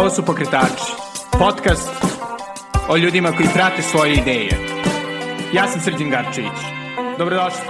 Ovo su Pokretači, podcast o ljudima koji prate svoje ideje. Ja sam Srđan Garčević. Dobrodošli.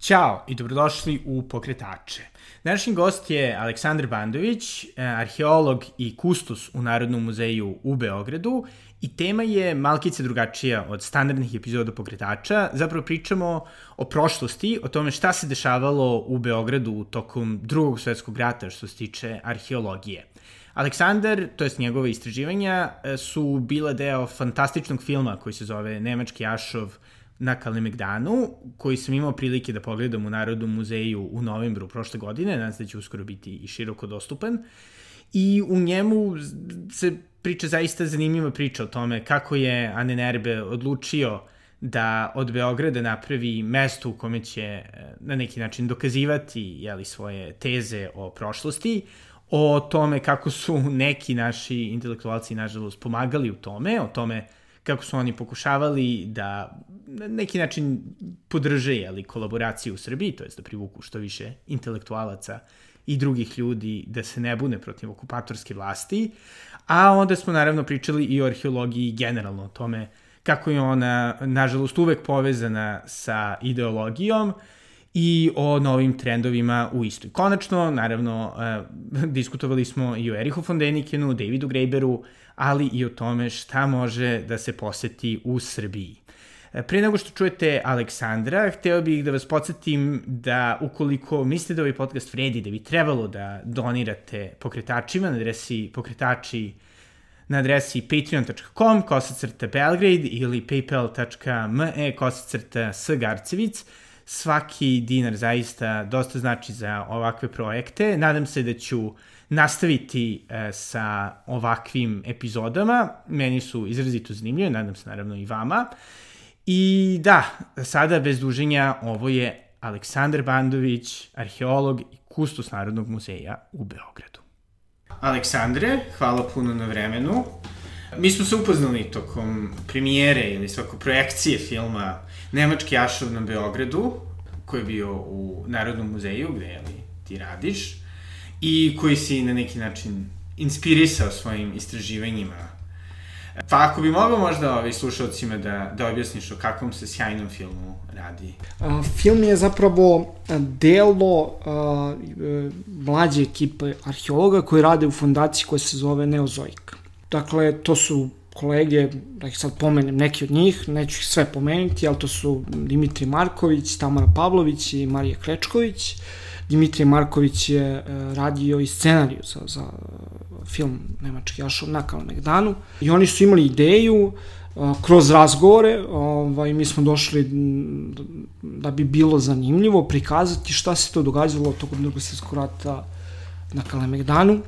Ćao i dobrodošli u Pokretače. Današnji gost je Aleksandar Bandović, eh, arheolog i kustos u Narodnom muzeju u Beogradu i tema je malkice drugačija od standardnih epizoda Pokretača. Zapravo pričamo o prošlosti, o tome šta se dešavalo u Beogradu tokom drugog svetskog rata što se tiče arheologije. Aleksandar, to jest njegove istraživanja, su bila deo fantastičnog filma koji se zove Nemački Ašov na Kalemegdanu, koji sam imao prilike da pogledam u Narodnom muzeju u novembru prošle godine, nadam se da će uskoro biti i široko dostupan. I u njemu se priča zaista zanimljiva priča o tome kako je Ane Nerbe odlučio da od Beograda napravi mesto u kome će eh, na neki način dokazivati jeli, svoje teze o prošlosti, o tome kako su neki naši intelektualci, nažalost, pomagali u tome, o tome kako su oni pokušavali da na neki način podrže jeli, kolaboraciju u Srbiji, to je da privuku što više intelektualaca i drugih ljudi da se ne bune protiv okupatorske vlasti, a onda smo naravno pričali i o arheologiji generalno, o tome kako je ona, nažalost, uvek povezana sa ideologijom i o novim trendovima u istoj. Konačno, naravno, eh, diskutovali smo i o Erihu von Denikenu, Davidu Graeberu, ali i o tome šta može da se poseti u Srbiji. Pre nego što čujete Aleksandra, hteo bih da vas podsjetim da ukoliko mislite da ovaj podcast vredi, da bi trebalo da donirate pokretačima na adresi pokretači na adresi patreon.com kosacrta Belgrade ili paypal.me kosacrta sgarcevic. Svaki dinar zaista dosta znači za ovakve projekte. Nadam se da ću nastaviti e, sa ovakvim epizodama. Meni su izrazito zanimljive, nadam se naravno i vama. I da, sada bez duženja, ovo je Aleksandar Bandović, arheolog i kustos Narodnog muzeja u Beogradu. Aleksandre, hvala puno na vremenu. Mi smo se upoznali tokom premijere ili svako projekcije filma Nemački Ašov na Beogradu, koji je bio u Narodnom muzeju, gde je li, ti radiš, i koji si na neki način inspirisao svojim istraživanjima Pa ako bi mogao možda ovi slušalcima da, da objasniš o kakvom se sjajnom filmu radi. A, film je zapravo delo a, e, mlađe ekipe arheologa koji rade u fondaciji koja se zove Neozoik. Dakle, to su kolege, da ih sad pomenem neki od njih, neću ih sve pomenuti, ali to su Dimitri Marković, Tamara Pavlović i Marija Krečković. Dimitrije Marković je e, radio i scenariju za, za film Nemački Jašov na Kalemegdanu i oni su imali ideju kroz razgovore, ovaj, mi smo došli da bi bilo zanimljivo prikazati šta se to događalo tokom drugog svjetskog rata na Kalemegdanu,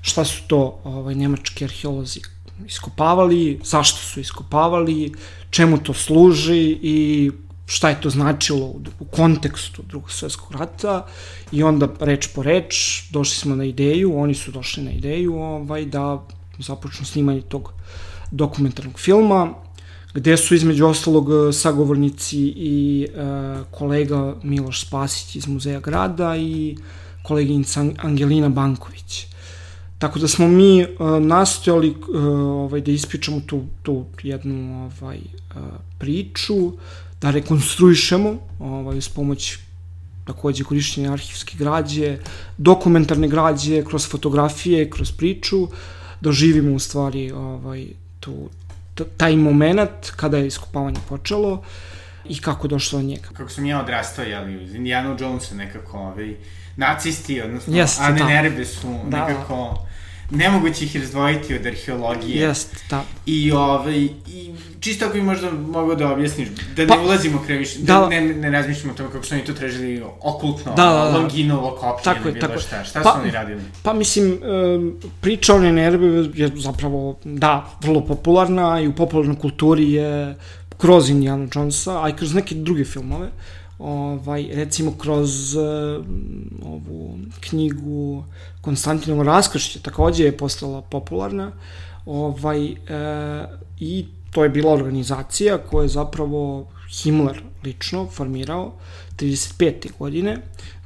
šta su to ovaj, nemački arheolozi iskopavali, zašto su iskopavali, čemu to služi i šta je to značilo u, u kontekstu drugog svetskog rata i onda reč po reč došli smo na ideju, oni su došli na ideju ovaj, da započnu snimanje tog dokumentarnog filma gde su između ostalog sagovornici i e, kolega Miloš Spasić iz Muzeja grada i koleginica Angelina Banković. Tako da smo mi uh, nastojali uh, ovaj, da ispričamo tu, tu jednu ovaj, uh, priču, da rekonstruišemo ovaj, s pomoć takođe korišćenja arhivske građe, dokumentarne građe, kroz fotografije, kroz priču, doživimo u stvari ovaj, tu, taj moment kada je iskopavanje počelo i kako je došlo do njega. Kako sam ja odrastao, jeli, uz Indiana Jonesa nekako, ovaj, nacisti, odnosno Jeste, Ane da. Nerebe su da, nekako nemoguće ih razdvojiti od arheologije. Jest, da. I, ovaj, i čisto ako bi možda mogao da objasniš, da pa, ne ulazimo kreviš, da, da ne, ne razmišljamo o tome kako su oni to tražili okultno, da, da, da. Longinovo kopije tako ili bilo tako. šta. Šta pa, su oni radili? Pa mislim, priča o Nenerbe je zapravo, da, vrlo popularna i u popularnoj kulturi je kroz Indiana Jonesa, a i kroz neke druge filmove ovaj, recimo kroz uh, ovu knjigu Konstantinovo raskršće takođe je postala popularna ovaj, uh, i to je bila organizacija koja je zapravo Himmler lično formirao 35. godine,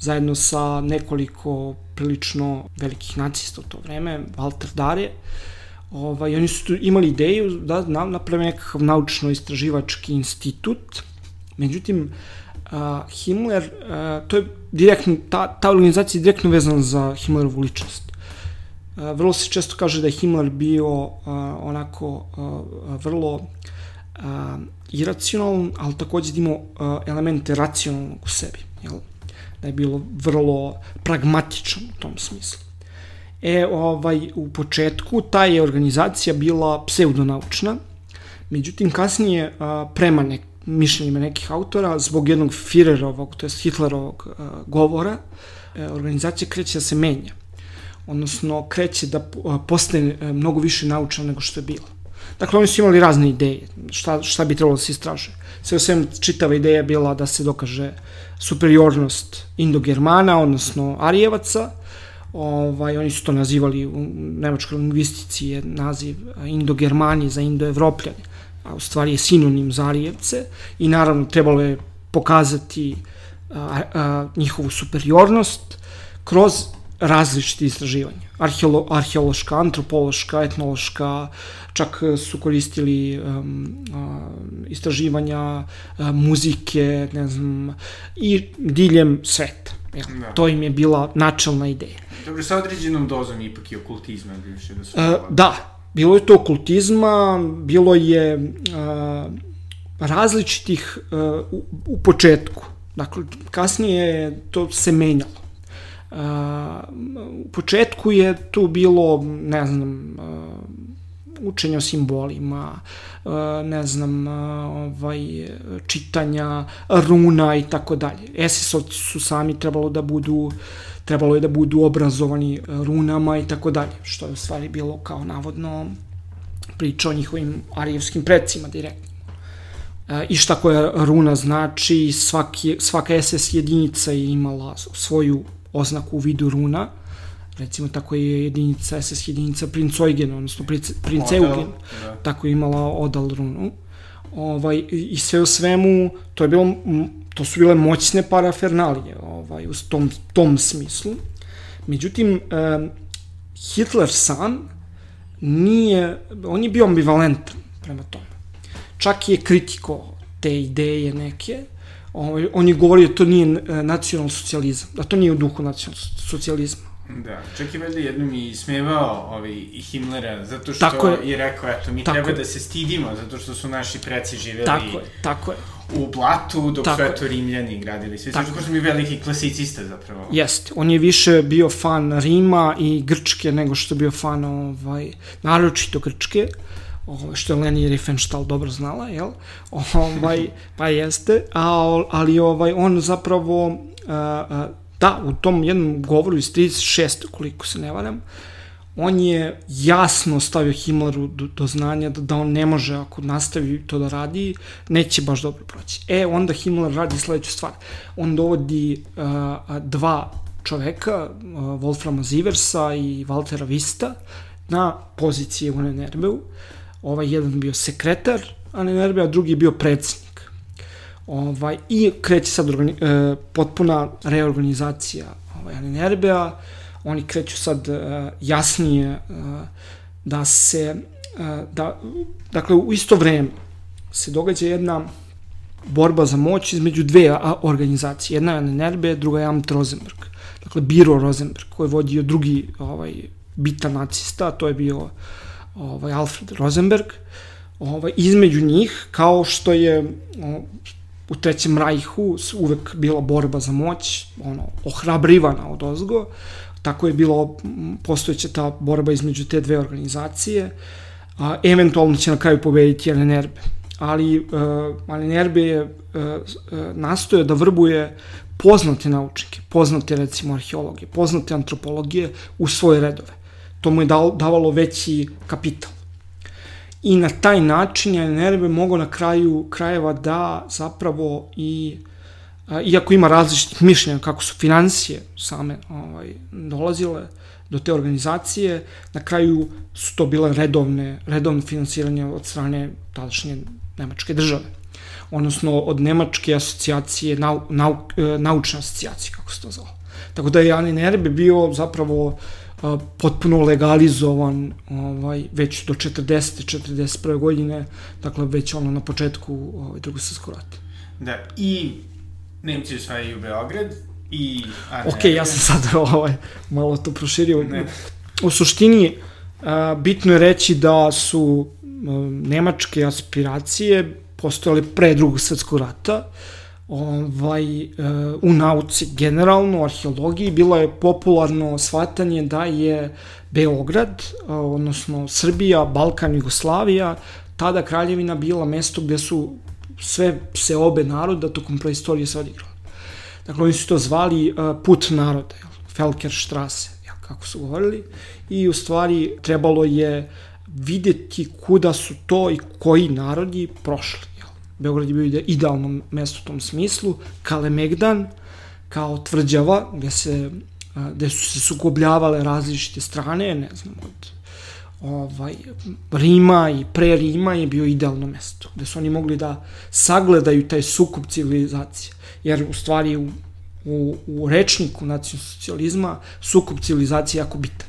zajedno sa nekoliko prilično velikih nacista u to vreme, Walter Dare, ovaj, oni su imali ideju da naprave nekakav naučno-istraživački institut, međutim, uh, Himmler, uh, to je direktno, ta, ta organizacija je direktno vezana za Himmlerovu ličnost. Uh, vrlo se često kaže da je Himmler bio uh, onako uh, vrlo uh, iracionalan, ali takođe da imao uh, elemente racionalnog u sebi. Jel? Da je bilo vrlo pragmatičan u tom smislu. E, ovaj, u početku ta je organizacija bila pseudonaučna, međutim kasnije a, prema nek, mišljenjima nekih autora, zbog jednog Führerovog, to je Hitlerovog a, govora, e, organizacija kreće da se menja. Odnosno, kreće da postane e, mnogo više naučna nego što je bila. Dakle, oni su imali razne ideje, šta, šta bi trebalo da se istražuje. Sve svem čitava ideja bila da se dokaže superiornost Indo-Germana, odnosno Arijevaca, ovaj, oni su to nazivali u nemačkoj lingvistici je naziv Indo-Germani za Indo-Evropljani, a u stvari je sinonim za Arijevce i naravno trebalo je pokazati a, a, njihovu superiornost kroz različite istraživanja. Arheolo, arheološka, antropološka, etnološka, čak su koristili um, a, istraživanja a, muzike, ne znam, i diljem sveta. Ja, da. To im je bila načelna ideja. Dobro, sa određenom dozom ipak i okultizma bivše da su... Uh, da, bilo je to okultizma, bilo je uh, različitih uh, u, u početku. Dakle, kasnije to se menjalo. Uh, u početku je tu bilo, ne znam, uh, učenje o simbolima, ne znam, ovaj, čitanja runa i tako dalje. Esisovci su sami trebalo da budu uh, trebalo je da budu obrazovani e, runama i tako dalje, što je u stvari bilo kao navodno priča o njihovim arijevskim predcima direktno. E, I šta koja runa znači, svaki, svaka SS jedinica je imala svoju oznaku u vidu runa, recimo tako je jedinica, SS jedinica Princ Eugen, odnosno Princ Eugen, da. tako je imala odal runu. Ovaj, I sve u svemu, to je bilo to su bile moćne parafernalije ovaj, u tom, tom smislu. Međutim, Hitler sam nije, on je bio ambivalentan prema tome. Čak je kritiko te ideje neke, ovaj, on je govorio da to nije e, nacional socijalizam, da to nije u duhu nacional socijalizma. Da, čak je valjda jednom i smevao ovaj, Himmlera, zato što tako je, je rekao, eto, mi tako treba je. da se stidimo, zato što su naši preci živeli tako je, tako je. u blatu, dok tako su eto Rimljani gradili. Sve tako što su mi veliki klasicista zapravo. Jeste, on je više bio fan Rima i Grčke nego što je bio fan, ovaj, naročito Grčke ovaj, što je Leni Riefenstahl dobro znala, jel? Ovaj, pa jeste, a, ali ovaj, on zapravo a, a, da, u tom jednom govoru iz 36. koliko se ne varam, on je jasno stavio Himmleru do, do znanja da, da on ne može, ako nastavi to da radi, neće baš dobro proći. E, onda Himmler radi sledeću stvar. On dovodi uh, dva čoveka, uh, Wolframa Ziversa i Waltera Vista, na pozicije u NNRB-u. Ovaj jedan bio sekretar NNRB, a drugi bio predsednik Ovaj, I kreće sad organi, e, potpuna reorganizacija ovaj, NRB-a, oni kreću sad e, jasnije e, da se, e, da, dakle u isto vreme se događa jedna borba za moć između dve organizacije. Jedna je NRB, druga je Amt Rosenberg. Dakle, Biro Rosenberg, koji je vodio drugi ovaj, bitan nacista, to je bio ovaj, Alfred Rosenberg. Ovaj, između njih, kao što je u Trećem rajhu uvek bila borba za moć, ono, ohrabrivana od ozgo, tako je bilo postojeća ta borba između te dve organizacije, a, eventualno će na kraju pobediti LNRB. Ali uh, e, LNRB je uh, nastojao da vrbuje poznate naučnike, poznate recimo arheologije, poznate antropologije u svoje redove. To mu je davalo veći kapital i na taj način je NRB mogao na kraju krajeva da zapravo i iako ima različitih mišljenja kako su financije same ovaj, dolazile do te organizacije, na kraju su to bile redovne, redovne finansiranje od strane tadašnje Nemačke države. odnosno od Nemačke asocijacije, nau, nau, e, naučne asocijacije, kako se to zvalo. Tako da je Aninerbe bio zapravo a, potpuno legalizovan ovaj, već do 40. 41. godine, dakle već ono na početku ovaj, drugog svjetskog rata. Da, i Nemci osvajaju Beograd, i... A, ok, ja sam sad ovaj, malo to proširio. Ne. U suštini, a, bitno je reći da su a, nemačke aspiracije postojale pre drugog svetskog rata, ovaj, u nauci generalno, u arheologiji, bilo je popularno shvatanje da je Beograd, odnosno Srbija, Balkan, Jugoslavija, tada kraljevina bila mesto gde su sve se obe naroda tokom preistorije se odigrali. Dakle, oni su to zvali uh, put naroda, Felkerstrasse, kako su govorili, i u stvari trebalo je videti kuda su to i koji narodi prošli. Beograd je bio idealno mesto u tom smislu, Kalemegdan, kao tvrđava, gde, se, uh, gde su se sukobljavale različite strane, ne znam, od ovaj, Rima i pre Rima je bio idealno mesto, gde su oni mogli da sagledaju taj sukup civilizacije. Jer u stvari u, u, u rečniku nacionalsocijalizma sukup civilizacije jako bitan.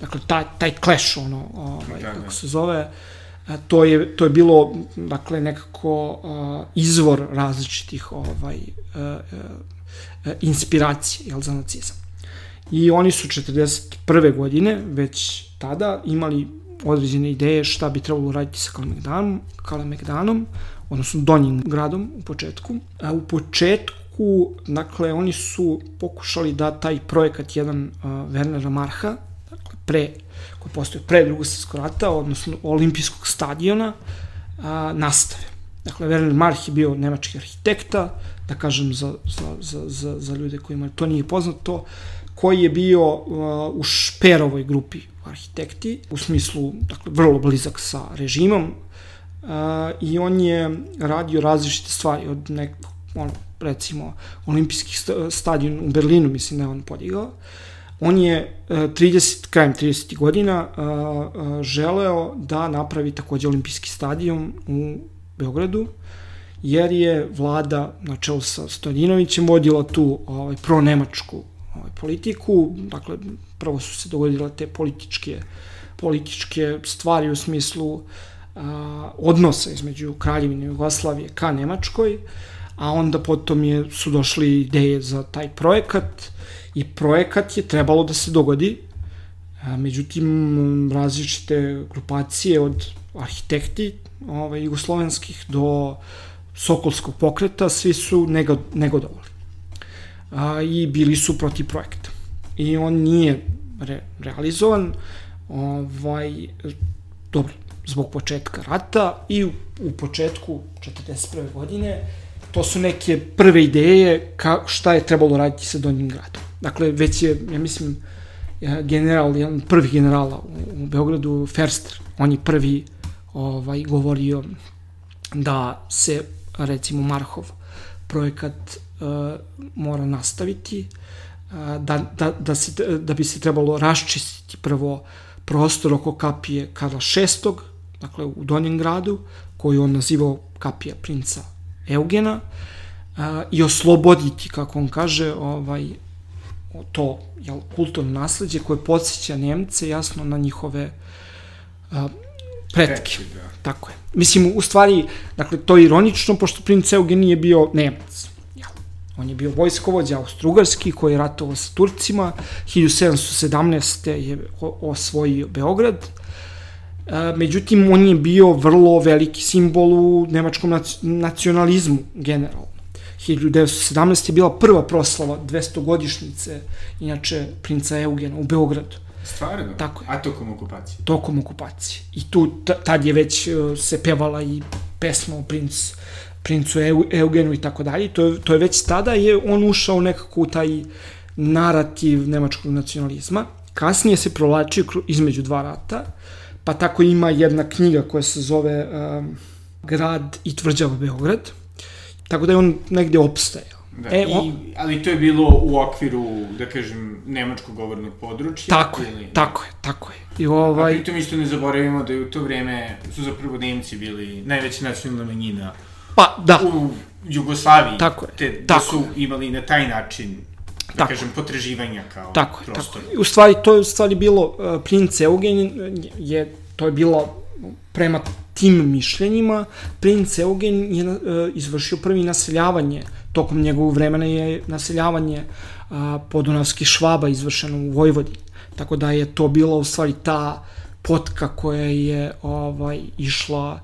Dakle, taj, taj clash, ono, ovaj, kako se zove, to je, to je bilo, dakle, nekako uh, izvor različitih ovaj, uh, uh, inspiracije, jel, za nacizam. I oni su 41. godine, već tada, imali određene ideje šta bi trebalo raditi sa Kalemegdanom, Kalemegdanom odnosno Donjim gradom u početku. A u početku, dakle, oni su pokušali da taj projekat jedan uh, Wernera Marha, dakle, pre, koji postoje pre drugog svjetskog rata, odnosno olimpijskog stadiona, uh, nastave. Dakle, Werner Marh je bio nemački arhitekta, da kažem za, za, za, za, za ljude kojima to nije poznato, koji je bio uh, u Šperovoj grupi arhitekti, u smislu, dakle, vrlo blizak sa režimom, i on je radio različite stvari od nekog, ono, recimo, olimpijskih stadion u Berlinu, mislim da je on podigao. On je 30, krajem 30. godina želeo da napravi takođe olimpijski stadion u Beogradu, jer je vlada na čelu sa Stojinovićem vodila tu ovaj, pro-nemačku ovaj, politiku, dakle, prvo su se dogodile te političke, političke stvari u smislu a, odnosa između Kraljevine Jugoslavije ka Nemačkoj, a onda potom je, su došli ideje za taj projekat i projekat je trebalo da se dogodi, međutim različite grupacije od arhitekti ovaj, jugoslovenskih do Sokolskog pokreta, svi su nego, negodovali. A, I bili su protiv projekta. I on nije re, realizovan. Ovaj, dobro, zbog početka rata i u, u početku 41. godine to su neke prve ideje ka, šta je trebalo raditi sa Donjim gradom. Dakle, već je, ja mislim, general, jedan prvi generala u, u Beogradu, Ferster, on je prvi ovaj, govorio da se, recimo, Marhov projekat uh, mora nastaviti, uh, da, da, da, se, da bi se trebalo raščistiti prvo prostor oko kapije Karla VI, dakle u Donjem gradu, koju on nazivao kapija princa Eugena, a, i osloboditi, kako on kaže, ovaj, to jel, kulturno nasledđe koje podsjeća Nemce jasno na njihove a, pretke. Da. Tako je. Mislim, u stvari, dakle, to je ironično, pošto princ Eugen nije bio Nemac. Jel. On je bio vojskovođa austrugarski koji je ratovao sa Turcima. 1717. je osvojio Beograd međutim on je bio vrlo veliki simbol u nemačkom nacionalizmu generalno. 1917 je bila prva proslava 200 godišnjice inače princa Eugena u Beogradu. Stvarno? Tako je. A tokom okupacije? Tokom okupacije. I tu tad je već uh, se pevala i pesma o princ, princu Eugenu i tako dalje. To je, to je već tada je on ušao nekako u taj narativ nemačkog nacionalizma. Kasnije se provlačio između dva rata. Uh, pa tako ima jedna knjiga koja se zove um, Grad i tvrđava Beograd, tako da je on negde opstajao. Da, e, on, i, ali to je bilo u okviru, da kažem, nemačkog govornog područja? Tako je, ili... tako je, tako je. I ovaj... A pritom isto ne zaboravimo da je u to vreme su zapravo Nemci bili najveća nacionalna manjina Pa, da. u Jugoslaviji, Tako je, te, da tako su imali na taj način, da Tako. kažem, potraživanja kao Tako prostor. tako. U stvari, to je u stvari bilo, uh, princ Eugen je, to je bilo prema tim mišljenjima, princ Eugen je uh, izvršio prvi naseljavanje, tokom njegovog vremena je naseljavanje uh, podunavskih švaba izvršeno u Vojvodini. Tako da je to bila u stvari ta potka koja je ovaj išla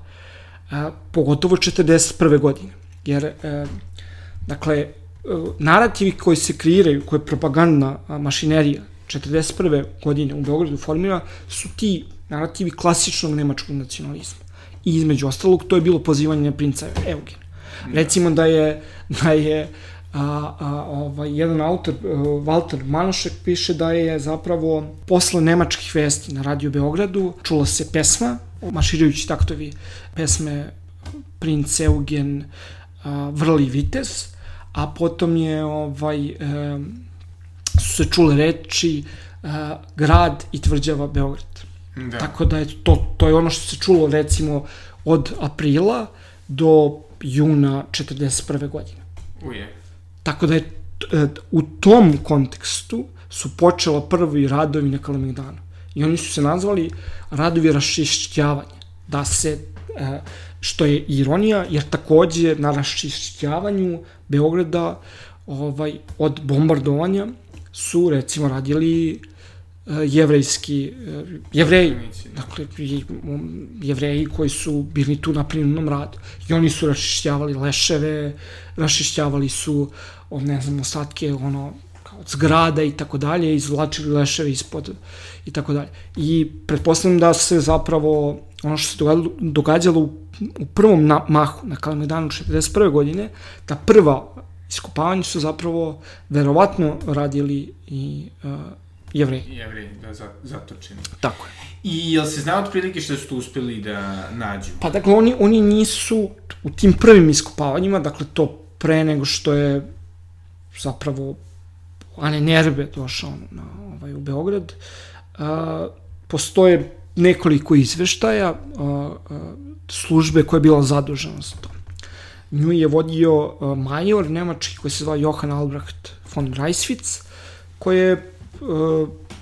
a, pogotovo 41. godine. Jer, e, dakle, e, narativi koji se kreiraju, koje je propagandna mašinerija 41. godine u Beogradu formira, su ti narativi klasičnog nemačkog nacionalizma. I između ostalog, to je bilo pozivanje na princa Eugena. Recimo da je, da je a, a, ovaj, jedan autor, Walter Manošek, piše da je zapravo posle nemačkih vesti na Radio Beogradu čula se pesma, maširajući taktovi pesme Princ Eugen a, Vrli Vites, a potom je ovaj, e, su se čule reči a, grad i tvrđava Beograd. Da. Tako da je to, to je ono što se čulo recimo od aprila do juna 41. godine. Uje. Tako da je t- e, u tom kontekstu su počela prvi radovi na Kalemegdanu. I oni su se nazvali radovi raščišćavanja. Da se, e, što je ironija, jer takođe na raščišćavanju Beograda ovaj, od bombardovanja su recimo radili e, jevrejski, e, jevreji, da. dakle, um, jevreji koji su bili tu na prinudnom radu. I oni su rašišćavali leševe, rašišćavali su, ne znam, ostatke, ono, od zgrada i tako dalje, izvlačili leševe ispod i tako dalje. I pretpostavljam da se zapravo ono što se događalo, događalo u, u prvom na, mahu na Kalemegdanu 41. godine, ta prva iskopavanja su zapravo verovatno radili i uh, jevreji. Jevreji, da, za, zatočeni. Tako je. I jel se zna otprilike što su tu uspeli da nađu? Pa dakle, oni, oni nisu u tim prvim iskopavanjima, dakle to pre nego što je zapravo Ane Nerbe došao na, ovaj, u Beograd, a, postoje nekoliko izveštaja a, a, službe koja je bila zadužena za to. Nju je vodio a, major nemački koji se zvao Johann Albrecht von Reiswitz, koji je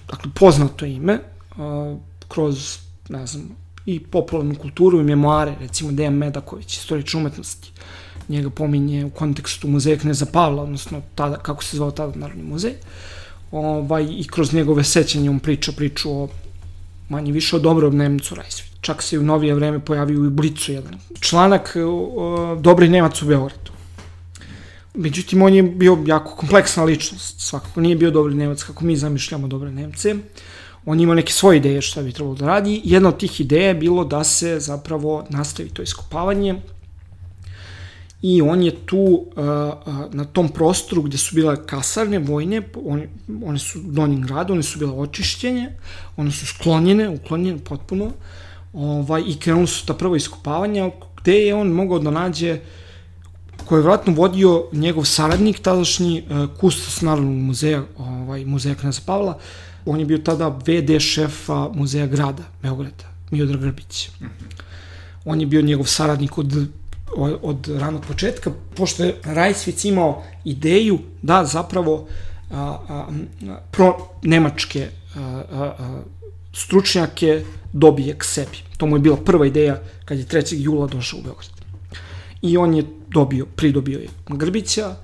dakle, poznato ime a, kroz, ne znam, i popularnu kulturu i memoare, recimo Dejan Medaković, istorične umetnosti, njega pominje u kontekstu muzeja Kneza Pavla, odnosno tada, kako se zvao tada Narodni muzej, ovaj, i kroz njegove sećanje on priča priču o manje više o dobrom Nemcu Rajsvi. Čak se i u novije vreme pojavio i Blicu jedan članak o, Dobri Nemac u Beogradu. Međutim, on je bio jako kompleksna ličnost, svakako nije bio dobri Nemac kako mi zamišljamo dobre Nemce. On ima neke svoje ideje šta bi trebalo da radi. Jedna od tih ideja je bilo da se zapravo nastavi to iskopavanje i on je tu uh, uh, na tom prostoru gde su bile kasarne vojne, one, one su u Donjem gradu, one su bile očišćenje, one su sklonjene, uklonjene potpuno, ovaj, i krenuli su ta prva iskopavanja, gde je on mogao da nađe koje je vratno vodio njegov saradnik, tadašnji uh, kustos Narodnog muzeja, ovaj, muzeja Kneza Pavla, on je bio tada VD šefa muzeja grada, Beograda, Miodar Grbić. On je bio njegov saradnik od od, od ranog početka, pošto je Rajsvic imao ideju da zapravo a, a, pro nemačke a, a, a, stručnjake dobije k sebi. To mu je bila prva ideja kad je 3. jula došao u Beograd. I on je dobio, pridobio je Grbića,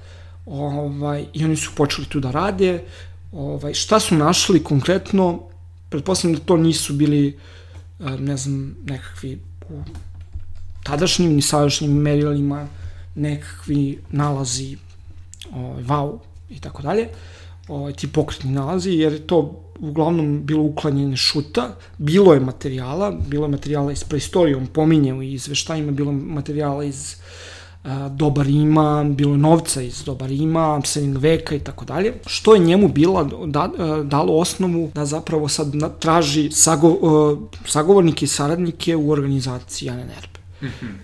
ovaj, i oni su počeli tu da rade. Ovaj, šta su našli konkretno, pretpostavljam da to nisu bili, ne znam, nekakvi tadašnjim ni sadašnjim merilima nekakvi nalazi ovaj, vau i tako dalje, ovaj, ti pokretni nalazi, jer je to uglavnom bilo uklanjanje šuta, bilo je materijala, bilo je materijala iz preistorije, on pominje u izveštajima, bilo je materijala iz a, doba Rima, bilo je novca iz doba Rima, srednjeg veka i tako dalje, što je njemu bila da, dalo osnovu da zapravo sad traži sago, uh, sagovornike i saradnike u organizaciji Ane Nerbe.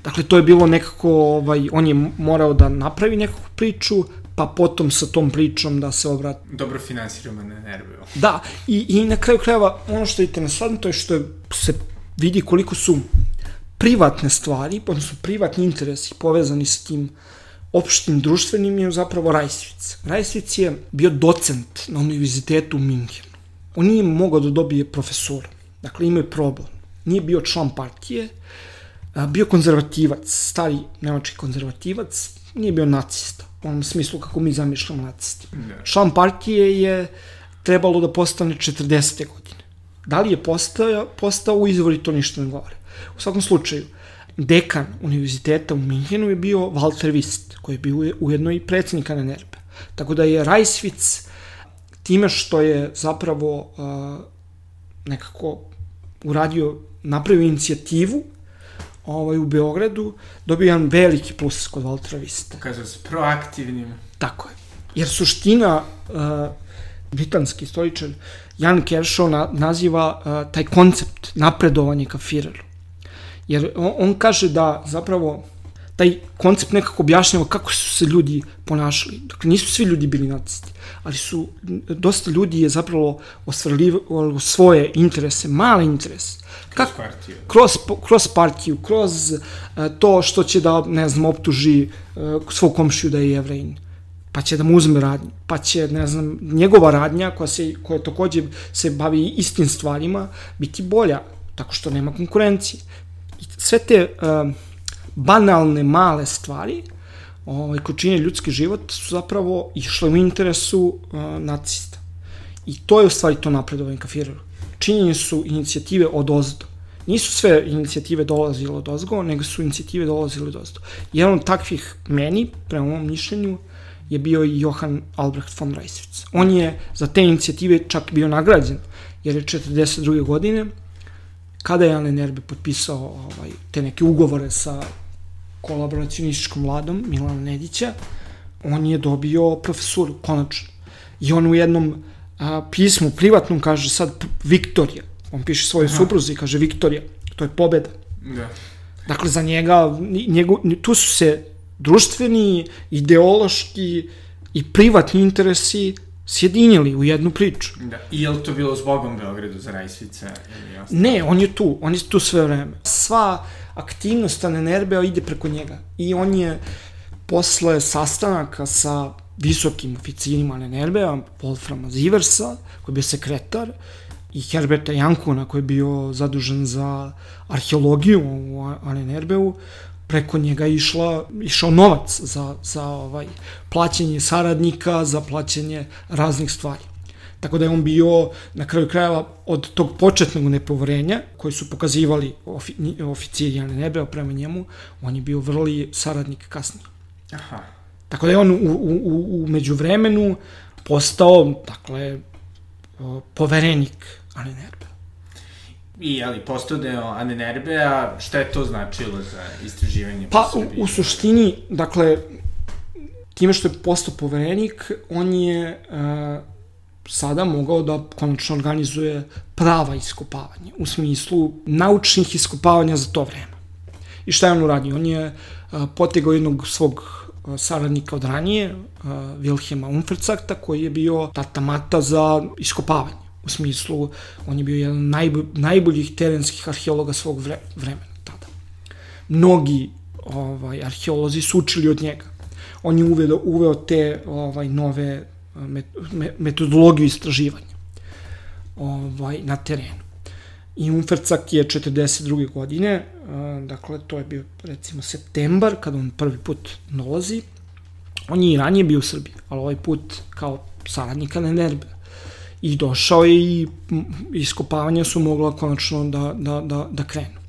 Dakle, to je bilo nekako, ovaj, on je morao da napravi nekakvu priču, pa potom sa tom pričom da se obrati. Dobro finansiramo na nerve. Da, i, i na kraju krajeva, ono što je interesantno je što je, se vidi koliko su privatne stvari, odnosno privatni interesi povezani s tim opštim društvenim je zapravo Rajsvic. Rajsvic je bio docent na univerzitetu u Minhenu. On nije mogao da dobije profesora. Dakle, imao je problem. Nije bio član partije, bio konzervativac, stari nemački konzervativac, nije bio nacista, u onom smislu kako mi zamišljamo nacisti. Da. Član partije je trebalo da postane 40. godine. Da li je postao, postao u izvori, to ništa ne govore. U svakom slučaju, dekan univerziteta u Minhenu je bio Walter Wist, koji je bio ujedno i predsednik NNRP. Tako da je Rajsvic time što je zapravo uh, nekako uradio, napravio inicijativu ovaj, u Beogradu, dobio jedan veliki plus kod Valtera Vista. Pokazao se proaktivnim. Tako je. Jer suština, uh, britanski istoričar Jan Kershaw na, naziva uh, taj koncept napredovanje ka Führeru. Jer on, on kaže da zapravo taj koncept nekako objašnjava kako su se ljudi ponašali. Dakle, nisu svi ljudi bili nacisti, ali su, dosta ljudi je zapravo ostvarili svoje interese, male interese. Kroz Kak, partiju. Kroz, kroz partiju, kroz uh, to što će da, ne znam, optuži uh, svog komšiju da je jevrejin pa će da mu uzme radnju, pa će, ne znam, njegova radnja koja, se, koja takođe se bavi istim stvarima, biti bolja, tako što nema konkurencije. I sve te uh, banalne, male stvari ovaj, koje čine ljudski život su zapravo išle u interesu uh, nacista. I to je u stvari to napredovanje ka Führeru. Činjenje su inicijative od ozdo. Nisu sve inicijative dolazile od ozgo, nego su inicijative dolazile od ozdo. Jedan od takvih meni, prema mom mišljenju, je bio i Johan Albrecht von Reiswitz. On je za te inicijative čak bio nagrađen, jer je 42. godine, kada je Alen Erbe potpisao ovaj, te neke ugovore sa kolaboracionističkom vladom Milana Nedića, on je dobio profesuru, konačno. I on u jednom a, pismu privatnom kaže sad Viktorija. On piše svoje Aha. supruzi i kaže Viktorija. To je pobeda. Da. Dakle, za njega, njegu, tu su se društveni, ideološki i privatni interesi sjedinjali u jednu priču. Da. I je li to bilo zbogom Beogradu za Rajsvice? Ne, on je tu, on je tu sve vreme. Sva aktivnost Anenerbeo ide preko njega. I on je posle sastanaka sa visokim oficirima Anenerbea, Wolframa Ziversa, koji je bio sekretar, i Herberta Jankuna, koji je bio zadužen za arheologiju u Anenerbeu, preko njega išla, išao novac za, za ovaj, plaćanje saradnika, za plaćanje raznih stvari. Tako da je on bio na kraju krajeva od tog početnog nepovorenja koji su pokazivali ofi, oficiri Jane Nebeo prema njemu, on je bio vrli saradnik kasnije. Aha. Tako da je on u, u, u međuvremenu postao, dakle, poverenik Ane Nerbe. I, ali, postao deo Ane Nerbea, šta je to značilo za istraživanje pa, po u, u suštini, dakle, time što je postao poverenik, on je uh, sada mogao da konačno organizuje prava iskopavanja, u smislu naučnih iskopavanja za to vreme. I šta je on uradio? On je potegao jednog svog saradnika od ranije, Wilhelma Umfercakta, koji je bio tatamata za iskopavanje. U smislu, on je bio jedan najbolj, najboljih terenskih arheologa svog vre, vremena tada. Mnogi ovaj, arheolozi su učili od njega. On je uveo, uveo te ovaj, nove metodologiju istraživanja ovaj, na terenu. I Umfercak je 42. godine, dakle to je bio recimo septembar, kada on prvi put dolazi. On je i ranije bio u Srbiji, ali ovaj put kao saradnika Nenerbe. I došao je i iskopavanja su mogla konačno da, da, da, da krenu.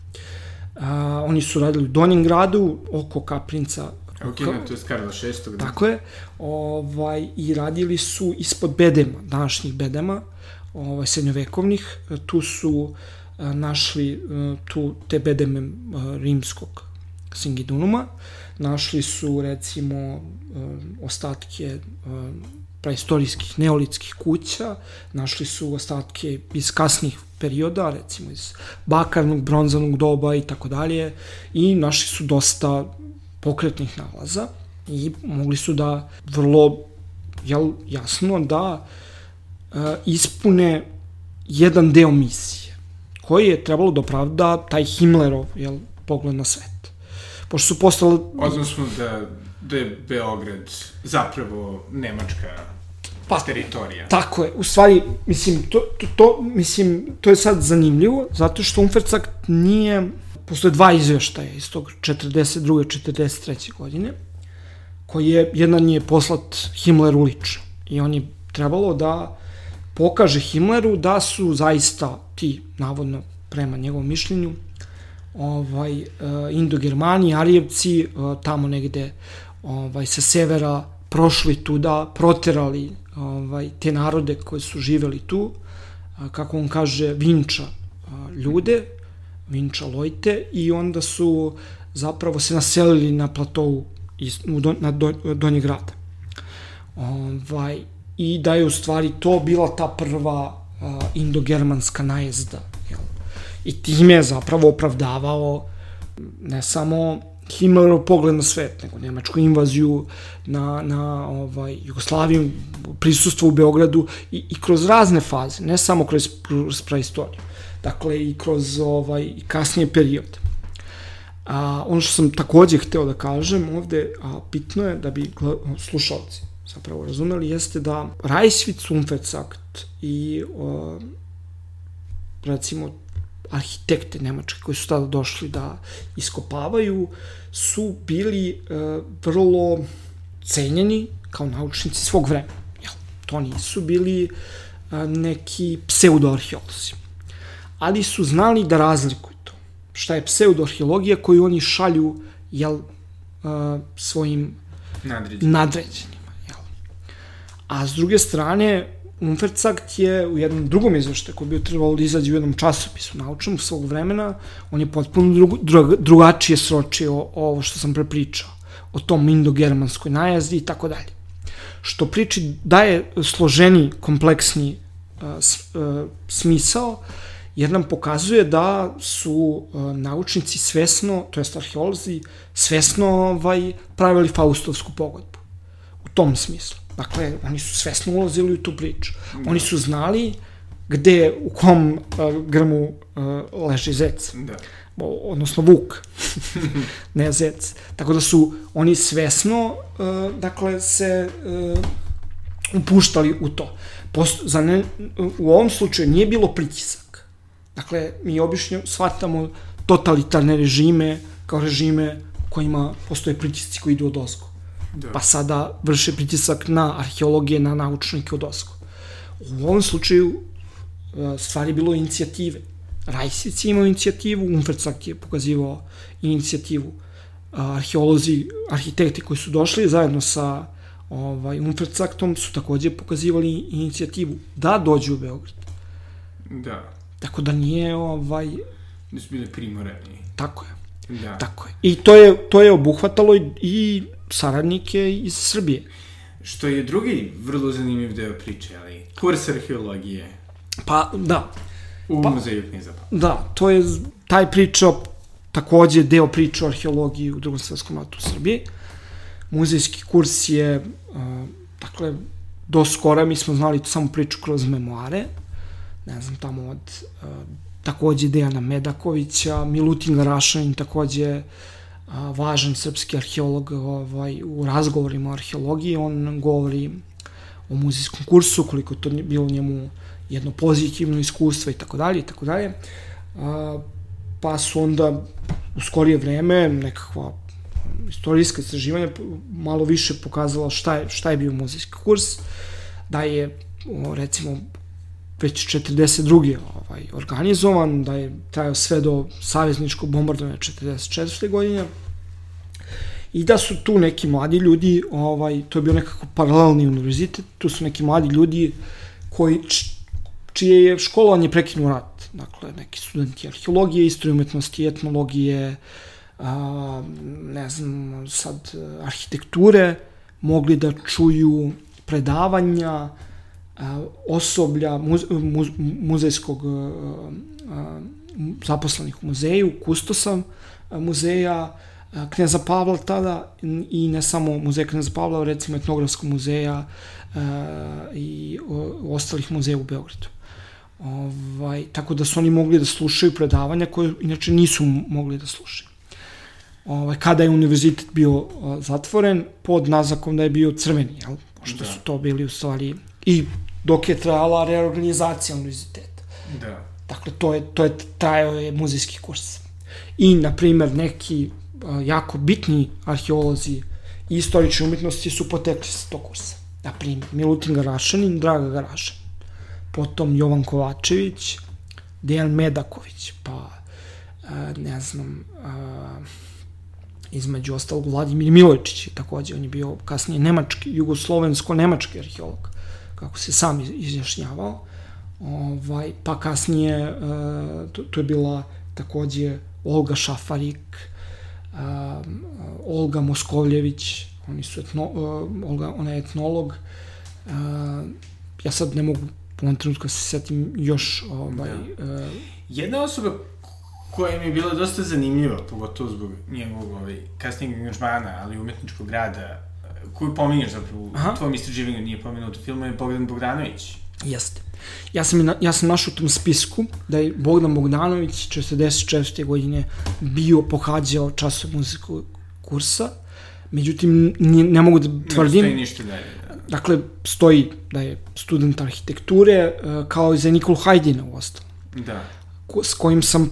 A, oni su radili u Donjem gradu, oko Kaprinca Ukina, to je Karla VI. Da. Tako je. Ovaj, I radili su ispod bedema, današnjih bedema, ovaj, srednjovekovnih. Tu su a, našli a, tu te bedeme a, rimskog Singidunuma. Našli su, recimo, ostatke praistorijskih neolitskih kuća, našli su ostatke iz kasnih perioda, recimo iz bakarnog, bronzanog doba i tako dalje, i našli su dosta pokretnih nalaza i mogli su da vrlo jel, jasno da e, ispune jedan deo misije koji je trebalo da opravda taj Himmlerov jel, pogled na svet. Pošto su postali... Odnosno da, da je Beograd zapravo nemačka pa, teritorija. Tako je. U stvari, mislim, to, to, to, mislim, to je sad zanimljivo, zato što Unfercakt nije... Postoje dva izveštaja iz tog 42. 43. godine, koji je, jedan je poslat Himmleru lično. I on je trebalo da pokaže Himmleru da su zaista ti, navodno, prema njegovom mišljenju, ovaj, uh, Indo-Germani, Arijevci, uh, tamo negde ovaj, sa severa prošli tuda, proterali ovaj, te narode koji su živeli tu, kako on kaže, vinča ljude, vinča lojte, i onda su zapravo se naselili na platovu iz, u do, na do, Donji grada. Ovaj, I da je u stvari to bila ta prva uh, indogermanska najezda i time je zapravo opravdavao ne samo Himmlerov pogled na svet, nego nemačku invaziju na, na ovaj, Jugoslaviju, prisustvo u Beogradu i, i kroz razne faze, ne samo kroz, kroz praistoriju, dakle i kroz ovaj, kasnije periode. A, ono što sam takođe hteo da kažem ovde, a, bitno je da bi slušalci zapravo razumeli, jeste da Reiswitz Umfetsakt i o, recimo arhitekte nemačke koji su tada došli da iskopavaju su bili e, vrlo cenjeni kao naučnici svog vremena. Jel, to nisu bili e, neki pseudoarheolozi. Ali su znali da razlikuju to. Šta je pseudoarheologija koju oni šalju jel, e, svojim nadređenima. nadređenima jel. A s druge strane, Umfercakt je u jednom drugom izveštaju koji bi trebalo da izađe u jednom časopisu naučnom svog vremena, on je potpuno drug, drug, drugačije sročio ovo što sam prepričao, o tom indogermanskoj najazdi i tako dalje. Što priči daje složeni, kompleksni uh, s, uh, smisao, jer nam pokazuje da su uh, naučnici svesno, to jest arheolozi, svesno ovaj, pravili Faustovsku pogodbu. U tom smislu. Dakle, oni su svesno ulazili u tu priču. Da. Oni su znali gde, u kom uh, grmu uh, leži zec. Da. Odnosno vuk, ne zec. Tako da su oni svesno, uh, dakle, se uh, upuštali u to. Post, za ne, u ovom slučaju nije bilo pritisak. Dakle, mi obično shvatamo totalitarne režime kao režime u kojima postoje pritisci koji idu od ozgo da. pa sada vrše pritisak na arheologije, na naučnike od Osko. U ovom slučaju e, stvari bilo inicijative. Rajsic je imao inicijativu, Umfercak je pokazivao inicijativu. Arheolozi, arhitekti koji su došli zajedno sa ovaj, Umfercaktom su takođe pokazivali inicijativu da dođu u Beograd. Da. Tako da nije ovaj... Nisu bili primoreni. Tako je. Da. Tako je. I to je, to je obuhvatalo i, i saradnike iz Srbije. Što je drugi vrlo zanimljiv deo priče, ali kurs arheologije. Pa, da. U pa, muzeju knjiza. Da, to je taj priča, takođe deo priče o arheologiji u drugom svetskom ratu u Srbiji. Muzejski kurs je, uh, dakle, do skora mi smo znali samo priču kroz memoare, ne znam, tamo od uh, takođe Dejana Medakovića, Milutin Garašanin takođe a, važan srpski arheolog ovaj, u razgovorima o arheologiji, on govori o muzejskom kursu, koliko to bilo njemu jedno pozitivno iskustvo i tako dalje i tako dalje. Pa su onda u skorije vreme nekakva istorijska istraživanja malo više pokazala šta je, šta je bio muzejski kurs, da je recimo već 42. Ovaj, organizovan, da je trajao sve do savezničkog bombardovanja 44. godine i da su tu neki mladi ljudi, ovaj, to je bio nekako paralelni univerzitet, tu su neki mladi ljudi koji, čije je školovanje prekinuo rat. Dakle, neki studenti arheologije, istorije umetnosti, etnologije, a, ne znam, sad arhitekture, mogli da čuju predavanja, osoblja muz, muz, muzejskog zaposlenih u muzeju, kustosa muzeja, Kneza Pavla tada i ne samo muzeja Kneza Pavla, recimo etnografskog muzeja i ostalih muzeja u Beogradu. Ovaj, tako da su oni mogli da slušaju predavanja koje inače nisu mogli da slušaju. ovaj, kada je univerzitet bio zatvoren, pod naznakom da je bio crveni, jel? Pošto Da. su to bili u stvari i dok je trajala reorganizacija univerziteta. Da. Dakle, to je, to je, trajao je muzejski kurs. I, na primer, neki a, jako bitni arheolozi i istorične umetnosti su potekli sa tog kursa. Na primer, Milutin Garašanin, Draga Garašanin. Potom Jovan Kovačević, Dejan Medaković, pa a, ne znam, a, između ostalog Vladimir Milojičić takođe, on je bio kasnije nemački, jugoslovensko-nemački arheolog, kako se sam iz- izjašnjavao. Ovaj, pa kasnije, e, tu, tu je bila takođe Olga Šafarik, e, Olga Moskovljević, oni su etno, e, Olga, ona je etnolog. Ja sad ne mogu u ovom trenutku da se setim još ovaj, e, Jedna osoba koja mi je bila dosta zanimljiva, pogotovo zbog njegovog ovaj, kasnijeg angažmana, ali umetničkog rada, koju pominješ zapravo Aha. u tvojom istraživanju, nije pomenut filmu, je Bogdan Bogdanović. Jeste. Ja sam, ja sam našao u tom spisku da je Bogdan Bogdanović 44. godine bio pohađao časov muzikog kursa, međutim ne, ne mogu da Ne tvrdim, postoji ništa dalje. Da. dakle stoji da je student arhitekture e, kao i za Nikolu Hajdina u ostalom, da. ko, s kojim sam e,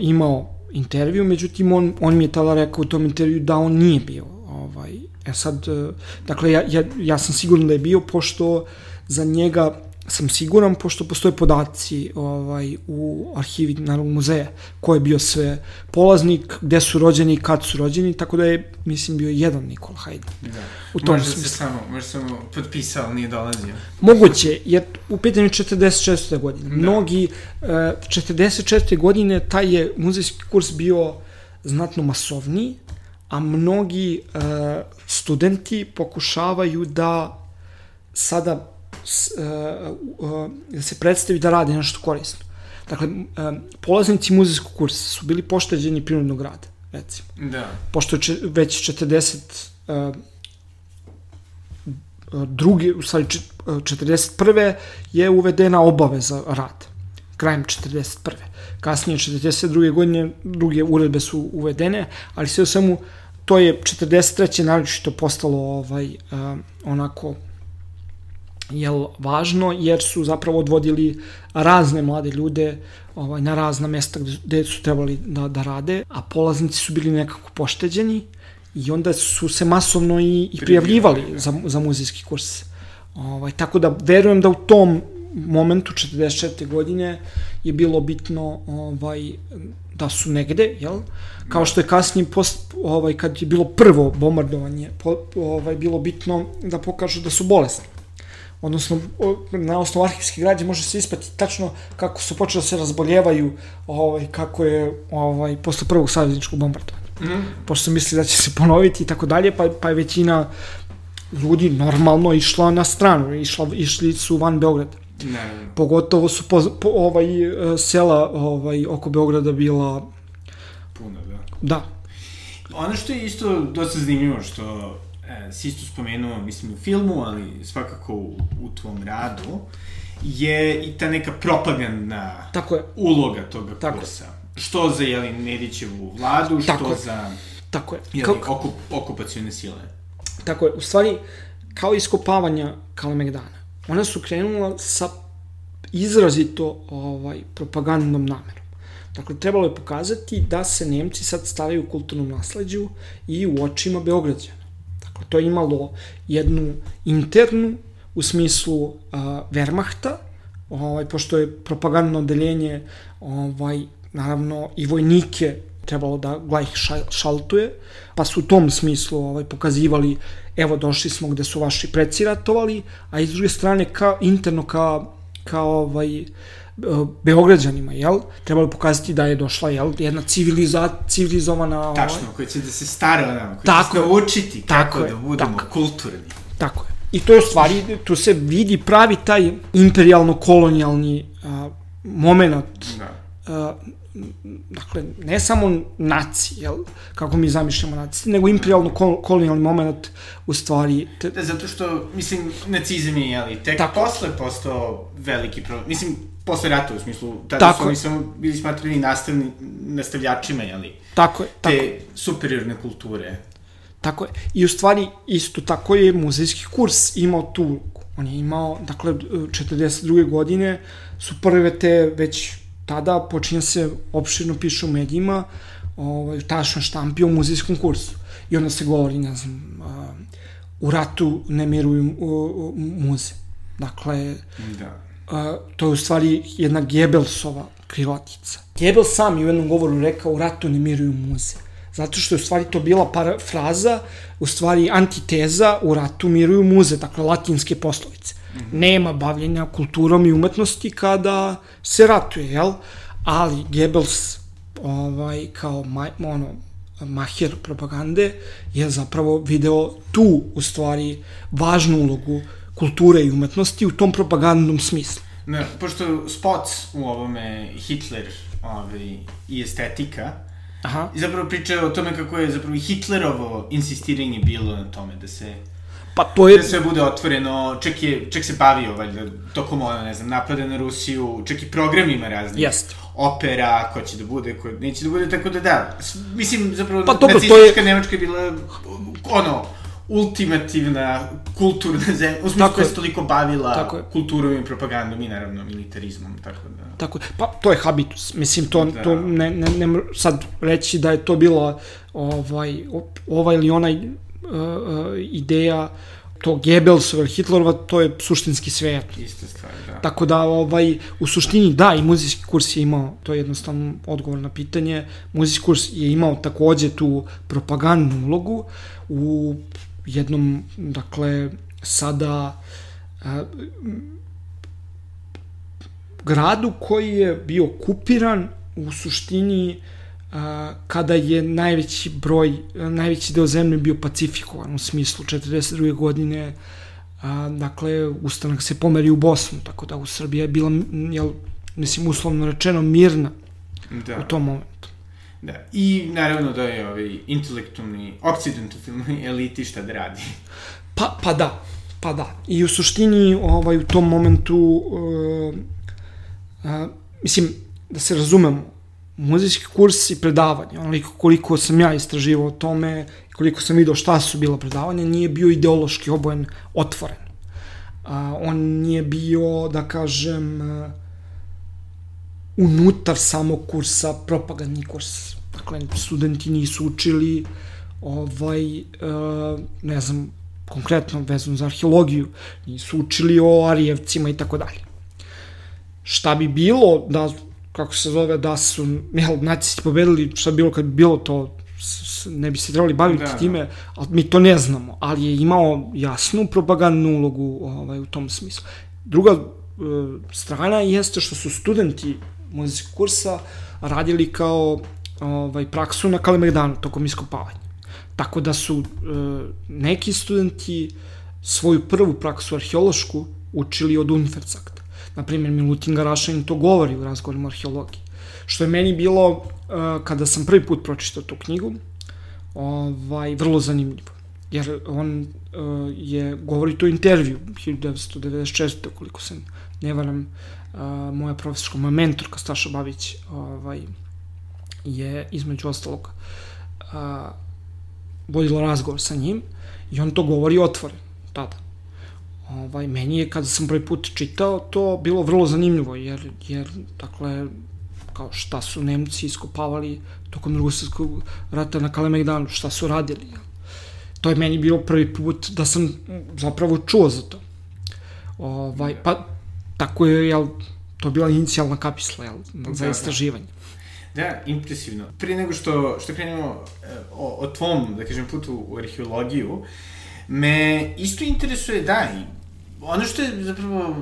imao intervju, međutim on, on mi je tada rekao u tom intervju da on nije bio ovaj, e sad, e, dakle ja, ja, ja sam siguran da je bio pošto za njega sam siguran pošto postoje podaci ovaj u arhivi Narodnog muzeja ko je bio sve polaznik, gde su rođeni i kad su rođeni, tako da je mislim bio jedan Nikola Hajdin. Da. U tom možda se smislu. samo, možda samo potpisao, nije dolazio. Moguće, jer u pitanju je 44. godine. Da. Mnogi, e, 44. godine taj je muzejski kurs bio znatno masovniji, a mnogi e, studenti pokušavaju da sada e, e, da se predstavi da rade nešto korisno. Dakle, e, polaznici muzejskog kursa su bili pošteđeni prinudnog rada, recimo Da. pošto je če, već 40 uh, drugi, u stvari če- uh, 41. je uvedena obaveza rada krajem 41. Kasnije 42. godine druge uredbe su uvedene, ali sve u svemu to je 43. naročito postalo ovaj uh, onako jel važno jer su zapravo odvodili razne mlade ljude ovaj na razna mesta gde, gde su trebali da da rade, a polaznici su bili nekako pošteđeni i onda su se masovno i, i prijavljivali za, za muzejski kurs. Ovaj, tako da verujem da u tom momentu 44. godine je bilo bitno ovaj da su negde, jel? Kao što je kasnije post, ovaj kad je bilo prvo bombardovanje, po, ovaj bilo bitno da pokažu da su bolesni odnosno na osnovu arhivske građe može se ispati tačno kako su počeli da se razboljevaju ovaj, kako je ovaj, posle prvog savezničkog bombardovanja. Mm. Pošto su mislili da će se ponoviti i tako dalje, pa, pa je većina ljudi normalno išla na stranu, išla, išli su van Beograda. Naravno. Pogotovo su po, po, ovaj, e, sela ovaj, oko Beograda bila, Puno, da. da, Ono što je isto dosta zanimljivo, što e, si isto spomenuo, mislim, u filmu, ali svakako u, u tvom radu, je i ta neka propagandna tako je, uloga toga Tako. kursa. Što za, jeli, Nedićevu vladu, što Tako je. za, tako je. jeli, Kao- okup, okupacijone sile. Tako je, u stvari, kao iskopavanja Kalemegdana, ona su krenula sa izrazito ovaj, propagandnom namerom. Dakle, trebalo je pokazati da se Nemci sad stavaju u kulturnom nasleđu i u očima Beograđana. Dakle, to je imalo jednu internu, u smislu uh, Wehrmachta, ovaj, pošto je propagandno odeljenje ovaj, naravno i vojnike trebalo da glajh šaltuje, pa su u tom smislu ovaj, pokazivali evo došli smo gde su vaši preci ratovali, a iz druge strane ka, interno ka, ka ovaj, e, Beograđanima, jel? Trebalo pokazati da je došla jel, jedna civiliza, civilizovana... Ovaj, Tačno, koji će da se stara o nama, koji Tako će se naučiti Tako kako je, da budemo tako. kulturni. Tako je. I to je u stvari, tu se vidi pravi taj imperialno-kolonijalni moment Da. Dakle, ne samo naci, jel, kako mi zamišljamo naci, nego imperialno kolonijalni moment u stvari... Te... Da, zato što, mislim, nacizam je, jeli, tek Tako. posle postao veliki problem. Mislim, posle rata, u smislu, tada tako su oni samo bili smatrani nastavni, nastavljačima, jeli, tako je, tako. te superiorne kulture. Tako je. I u stvari, isto tako je muzejski kurs imao tu ulogu. On je imao, dakle, 42. godine su prve te već tada počinje se opširno piše u medijima, ovaj, tašno štampi o muzejskom kursu. I onda se govori, ne znam, a, u ratu ne miruju muze. Dakle, da. a, to je u stvari jedna Gebelsova krilatica. Gebel sam je u jednom govoru rekao u ratu ne miruju muze. Zato što je u stvari to bila para, fraza, u stvari antiteza u ratu miruju muze, dakle latinske poslovice. Nema bavljenja kulturom i umetnosti kada se ratuje, jel? Ali Goebbels, ovaj, kao maj, ono, maher propagande, je zapravo video tu, u stvari, važnu ulogu kulture i umetnosti u tom propagandnom smislu. Ne, pošto spots u ovome Hitler ovaj, i estetika, Aha. I zapravo priča o tome kako je zapravo Hitlerovo insistiranje bilo na tome da se Pa to je... Da sve bude otvoreno, čak, je, čak se bavio, valjda, tokom ono, ne znam, napada na Rusiju, čak i program ima razni. Jest. Opera, ko će da bude, ko neće da bude, tako da da. Mislim, zapravo, pa, dobro, nacistička je... Nemačka je bila, ono, ultimativna kulturna zemlja, u smislu koja se toliko bavila tako kulturom i propagandom i naravno militarizmom, tako da... Tako je, pa to je habitus, mislim, to, da. to ne, ne, ne, sad reći da je to bila ovaj, ovaj ili onaj ideja to Goebbelsova Hitlerova, to je suštinski sve. Ista stvar, da. Tako da, ovaj, u suštini, da, i muzijski kurs je imao, to je jednostavno odgovor na pitanje, muzijski kurs je imao takođe tu propagandnu ulogu u jednom, dakle, sada a, gradu koji je bio kupiran u suštini a, kada je najveći broj, najveći deo zemlje bio pacifikovan u smislu 42. godine a, dakle ustanak se pomeri u Bosnu tako da u Srbiji je bila jel, mislim uslovno rečeno mirna da. u tom momentu Da, i naravno da je ovaj intelektualni, occidentalni eliti šta da radi. Pa, pa da, pa da. I u suštini ovaj, u tom momentu, uh, uh, mislim, da se razumemo, muzejski kurs i predavanje, onoliko koliko sam ja istraživao o tome, koliko sam vidio šta su bila predavanja, nije bio ideološki obojen otvoren. A, on nije bio, da kažem, unutar samog kursa propagandni kurs. Dakle, studenti nisu učili ovaj, ne znam, konkretno vezano za arheologiju, nisu učili o Arijevcima i tako dalje. Šta bi bilo da kako se zove, da su, jel, nacisti pobedili, šta bilo kad bi bilo to, ne bi se trebali baviti da, da. time, ali mi to ne znamo, ali je imao jasnu propagandnu ulogu ovaj, u tom smislu. Druga e, strana jeste što su studenti muzikog kursa radili kao ovaj, praksu na Kalemegdanu tokom iskopavanja. Tako da su e, neki studenti svoju prvu praksu arheološku učili od Unfercakta na primjer Milutin Garašanin to govori u razgovorima o arheologiji. Što je meni bilo, uh, kada sam prvi put pročitao tu knjigu, ovaj, vrlo zanimljivo. Jer on uh, je, govori to intervju, 1996. koliko se ne varam, uh, moja profesorka, moja mentorka Staša Babić, ovaj, je između ostalog uh, vodila razgovor sa njim i on to govori otvoren, tada ovaj, meni je kada sam prvi put čitao to bilo vrlo zanimljivo, jer, jer dakle, kao šta su Nemci iskopavali tokom drugog svjetskog rata na Kalemegdanu, šta su radili. To je meni bilo prvi put da sam zapravo čuo za to. Ovaj, pa tako je, jel, to bila inicijalna kapisla, jel, za da, istraživanje. Da. da, impresivno. Prije nego što, što krenemo eh, o, o tvom, da kažem, putu u arheologiju, me isto interesuje, da, i ono što je zapravo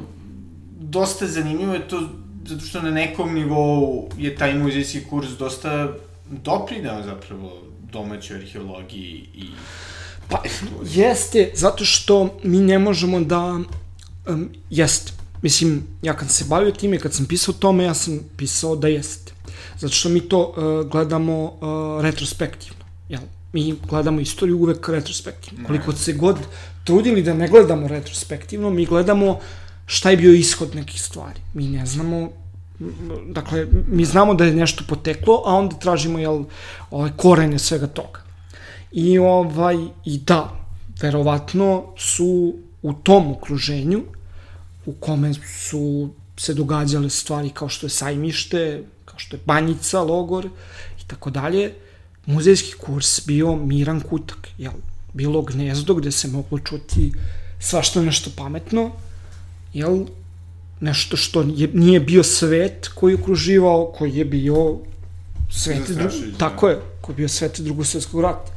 dosta zanimljivo je to zato što na nekom nivou je taj muzejski kurs dosta doprinao zapravo domaćoj arheologiji i Pa, jeste, zato što mi ne možemo da, um, jeste, Mislim, ja kad se bavio time, kad sam pisao tome, ja sam pisao da jeste. Zato što mi to uh, gledamo uh, retrospektivno. Jel? Mi gledamo istoriju uvek retrospektivno. Koliko se god trudili da ne gledamo retrospektivno, mi gledamo šta je bio ishod nekih stvari. Mi ne znamo dakle, mi znamo da je nešto poteklo, a onda tražimo, jel, ovaj, korene svega toga. I, ovaj, i da, verovatno su u tom okruženju u kome su se događale stvari kao što je sajmište, kao što je banjica, logor i tako dalje, muzejski kurs bio miran kutak, jel? Bilo gnezdo gde se moglo čuti svašta nešto pametno, jel? Nešto što je, nije bio svet koji je okruživao, koji je bio svet, dru... Da. tako je, koji je bio svet drugog svetskog rata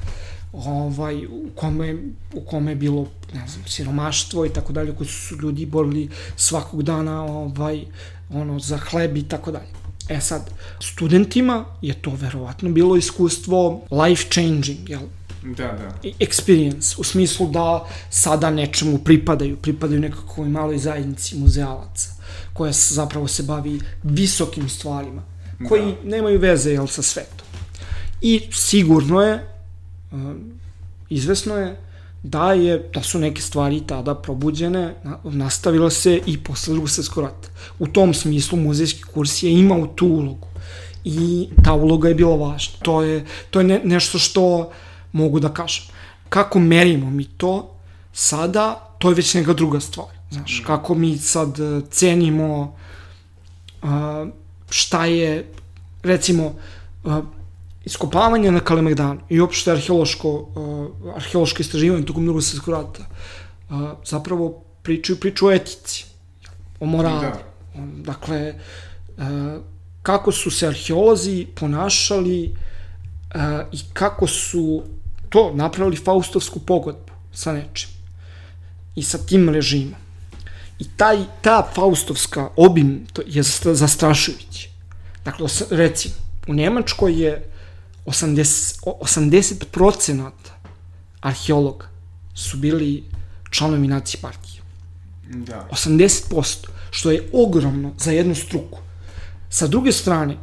ovaj, u, kome, u kome je bilo ne znam, siromaštvo i tako dalje, koji su ljudi borili svakog dana ovaj, ono, za hleb i tako dalje. E sad, studentima je to verovatno bilo iskustvo life changing, jel? Da, da. Experience, u smislu da sada nečemu pripadaju, pripadaju nekakvoj maloj zajednici muzealaca, koja zapravo se bavi visokim stvarima, koji da. nemaju veze, jel, sa svetom. I sigurno je, izvesno je, da je da su neke stvari tada probuđene, nastavila se i posle drugog svetskog rata. U tom smislu muzejski kurs je imao tu ulogu i ta uloga je bila važna. To je, to je ne, nešto što mogu da kažem. Kako merimo mi to sada, to je već neka druga stvar. Znaš, mm. kako mi sad e, cenimo a, šta je, recimo, a, iskopavanje na Kalemegdanu i uopšte arheološko, uh, arheološko istraživanje tokom drugog svjetskog rata uh, zapravo pričaju priču o etici, o moralu. Da. Dakle, uh, kako su se arheolozi ponašali uh, i kako su to napravili faustovsku pogodbu sa nečim i sa tim režimom. I taj, ta faustovska obim to je zastrašujući. Dakle, recimo, u Nemačkoj je 80, 80% arheologa su bili članovi nacije partije. Da. 80%, što je ogromno za jednu struku. Sa druge strane,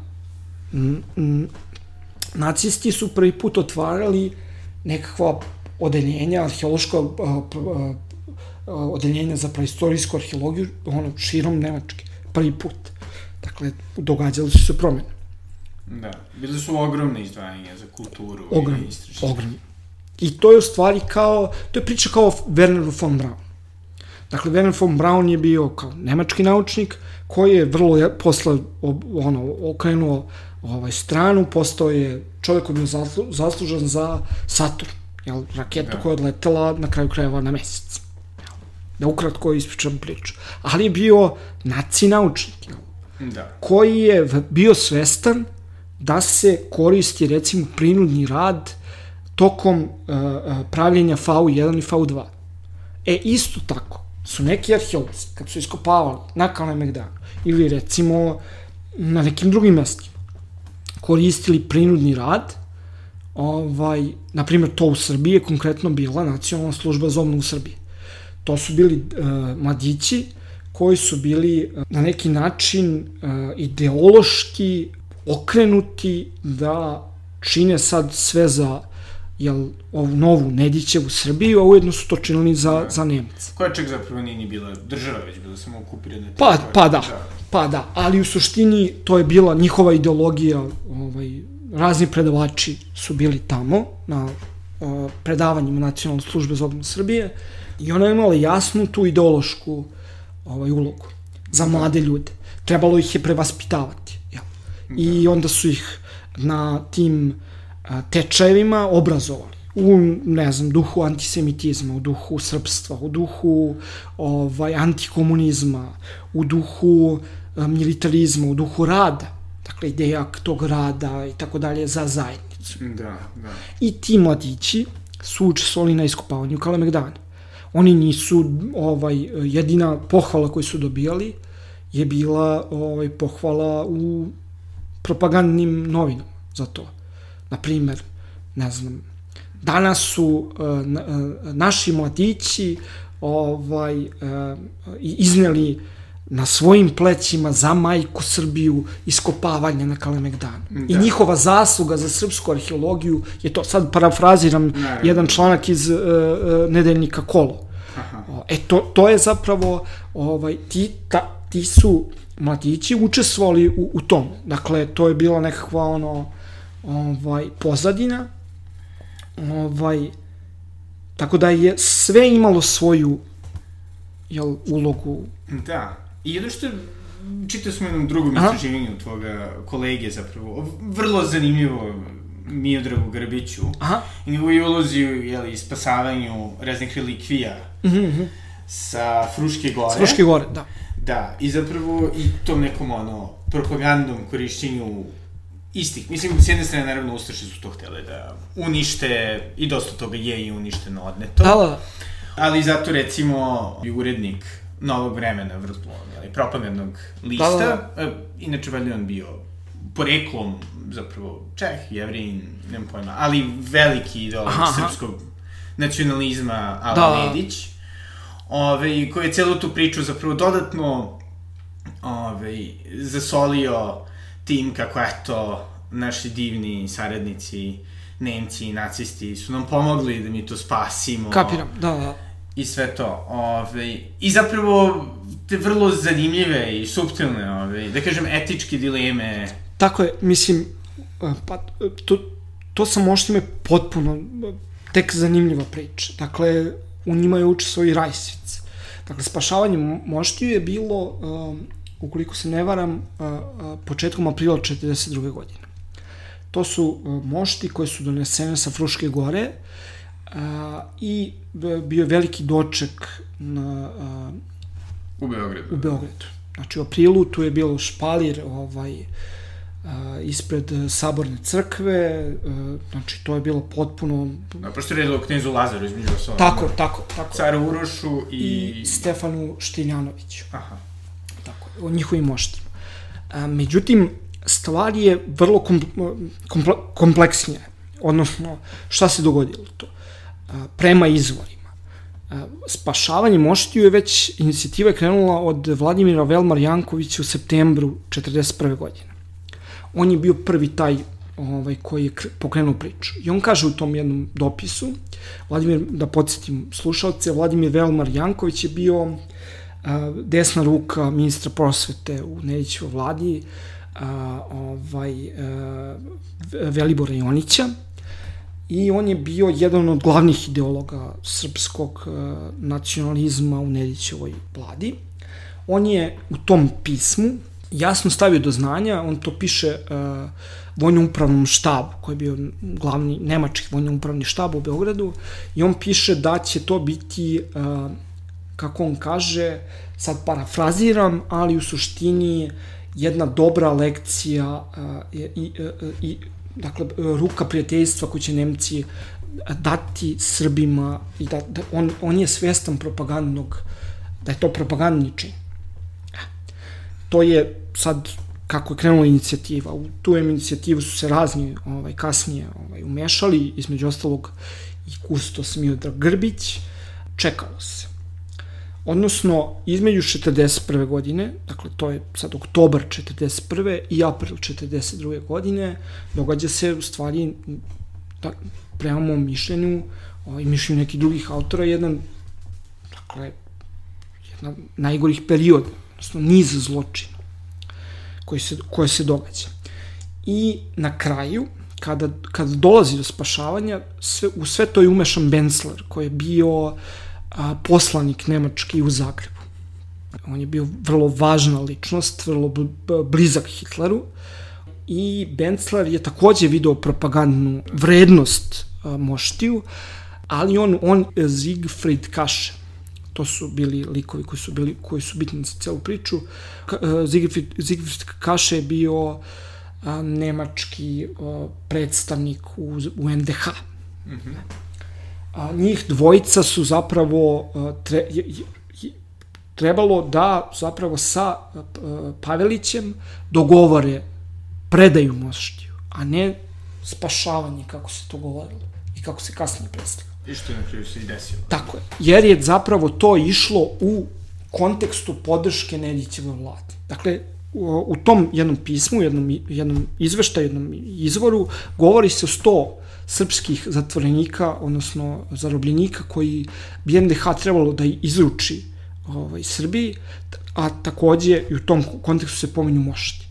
nacisti su prvi put otvarali nekakva odeljenja, arheološka odeljenja za praistorijsku arheologiju, ono, širom Nemačke, prvi put. Dakle, događali su se promene. Da, bile su ogromne izdvajanja za kulturu Ogrom, i istraživanje. Ogromne. I to je u stvari kao, to je priča kao Werner von Braun. Dakle, Werner von Braun je bio kao nemački naučnik koji je vrlo posle ono, okrenuo ovaj, stranu, postao je čovjek koji je bio zaslužan za Saturn, jel, raketu da. koja je odletela na kraju krajeva na mesec. Da ukratko ispričam priču. Ali je bio naci naučnik, jel, da. koji je bio svestan da se koristi recimo prinudni rad tokom uh, pravljenja FAU1 i FAU2. E, isto tako su neki arheolozi, kad su iskopavali na Kalemegdanu ili recimo na nekim drugim mestima, koristili prinudni rad, ovaj, na primjer to u Srbiji je konkretno bila nacionalna služba za obnovu Srbije. To su bili uh, mladići koji su bili uh, na neki način uh, ideološki okrenuti da čine sad sve za jel, ovu novu Nedićevu Srbiju, a ujedno su to činili za, da. za Nemce. Koja čak zapravo nije ni bila država, već bila samo okupirana Pa, pa da, da, pa da, ali u suštini to je bila njihova ideologija, ovaj, razni predavači su bili tamo na uh, predavanjima Nacionalne službe za obnovu Srbije i ona je imala jasnu tu ideološku ovaj, ulogu za da. mlade ljude. Trebalo ih je prevaspitavati i da. onda su ih na tim tečajevima obrazovali u, ne znam, duhu antisemitizma, u duhu srpstva, u duhu ovaj, antikomunizma, u duhu militarizma, u duhu rada, dakle ideja tog rada i tako dalje za zajednicu. Da, da. I ti mladići su učestvovali na iskopavanju Kalemegdana. Oni nisu, ovaj, jedina pohvala koju su dobijali je bila ovaj, pohvala u propagandnim novinama za to. Naprimer, ne znam, danas su uh, uh, naši mladići ovaj, uh, izneli na svojim plećima za majku Srbiju iskopavanja na Kalemegdanu. Da. I njihova zasluga za srpsku arheologiju je to. Sad parafraziram Naravno. jedan članak iz uh, nedeljnika Kolo. Aha. E, to, to je zapravo, ovaj, ti, ta, ti su mladići učestvovali u, u tom. Dakle, to je bila nekakva ono, ovaj, pozadina, ovaj, tako da je sve imalo svoju jel, ulogu. Da. I jedno što čitao smo u jednom drugom Aha. istraživanju tvoga kolege zapravo, vrlo zanimljivo Miodragu Grbiću Aha. i njegovoj ulozi jeli, spasavanju raznih relikvija Mhm, mhm. sa Fruške gore. Fruške gore, da. Da, i zapravo i tom nekom ono, propagandnom korišćenju istih. Mislim, s jedne strane, naravno, Ustaše su to htele da unište, i dosta toga je i uništeno odneto. Da, da, Ali zato, recimo, i urednik novog vremena, vrlo, ali propagandnog lista, Da, e, inače, valjda on bio poreklom, zapravo, Čeh, Jevrin, nemam pojma, ali veliki idol Aha, aha. srpskog nacionalizma, Ala Da. Nedić, ove, koji je celu tu priču zapravo dodatno ove, zasolio tim kako, eto, naši divni saradnici, Nemci i nacisti su nam pomogli da mi to spasimo. kapiram, da, da. I sve to. Ove, I zapravo te vrlo zanimljive i subtilne, ove, da kažem, etičke dileme. Tako je, mislim, pa, to, to sa moštima je potpuno tek zanimljiva priča. Dakle, u njima je učestvovao i Rajsvic. Dakle, spašavanje mo- moštiju je bilo, um, ukoliko se ne varam, uh, uh, početkom aprila 42. godine. To su uh, mošti koje su donesene sa Fruške gore uh, i b- bio je veliki doček na, uh, U Beogradu. u Beogradu. Znači u aprilu tu je bilo špalir ovaj, a, ispred e, saborne crkve, e, znači to je bilo potpuno... Da, pošto je redilo knjezu Lazaru između osnovno. Tako, tako, tako. Caru Urošu i... I Stefanu Štiljanoviću, Aha. tako, o njihovim moštima. A, međutim, stvar je vrlo kom, komple, kompleksnija. Odnosno, šta se dogodilo to? Prema izvorima. Spašavanje moštiju je već, inicijativa je krenula od Vladimira Velmar Jankovića u septembru 41. godine. On je bio prvi taj ovaj, koji je kr- pokrenuo priču. I on kaže u tom jednom dopisu, Vladimir, da podsjetim slušalce, Vladimir Velmar Janković je bio desna ruka ministra prosvete u Nedićevoj vladi, a, ovaj, a, Velibora Jonića, i on je bio jedan od glavnih ideologa srpskog uh, nacionalizma u Nedićevoj vladi. On je u tom pismu jasno stavio do znanja, on to piše uh, vojno-upravnom štabu, koji je bio glavni nemački vojno-upravni štab u Beogradu, i on piše da će to biti, kako on kaže, sad parafraziram, ali u suštini jedna dobra lekcija uh, i, i, i dakle, ruka prijateljstva koju će Nemci dati Srbima i da, da on, on je svestan propagandnog, da je to propagandni čin. To je sad kako je krenula inicijativa. U tu inicijativu su se razni ovaj, kasnije ovaj, umešali, između ostalog i Kustos Miodrag Grbić. Čekalo se. Odnosno, između 41. godine, dakle to je sad oktobar 41. i april 42. godine, događa se u stvari, da, prema mom mišljenju i mišljenju nekih drugih autora, jedan, dakle, jedan najgorih perioda, odnosno niz zločina koji se, koje se događa. I na kraju, kada, kada dolazi do spašavanja, sve, u sve to je umešan Bensler, koji je bio a, poslanik nemački u Zagrebu. On je bio vrlo važna ličnost, vrlo blizak Hitleru i Bensler je takođe video propagandnu vrednost Moštiju, ali on, on Siegfried Kaše, to su bili likovi koji su bili koji su bitni za celu priču. Siegfried, Siegfried Kaše je bio a, nemački a, predstavnik u, u NDH. Mm -hmm a, njih dvojica su zapravo a, tre, je, je, trebalo da zapravo sa a, Pavelićem dogovore predaju moštiju, a ne spašavanje kako se to govorilo i kako se kasnije predstavilo. I što je na kraju se i desilo. Tako je, jer je zapravo to išlo u kontekstu podrške Nedićevoj vladi. Dakle, u, u tom jednom pismu, jednom, jednom izveštaju, jednom izvoru, govori se o sto srpskih zatvorenika, odnosno zarobljenika koji bi NDH trebalo da izruči ovaj, Srbiji, a takođe i u tom kontekstu se pominju mošti.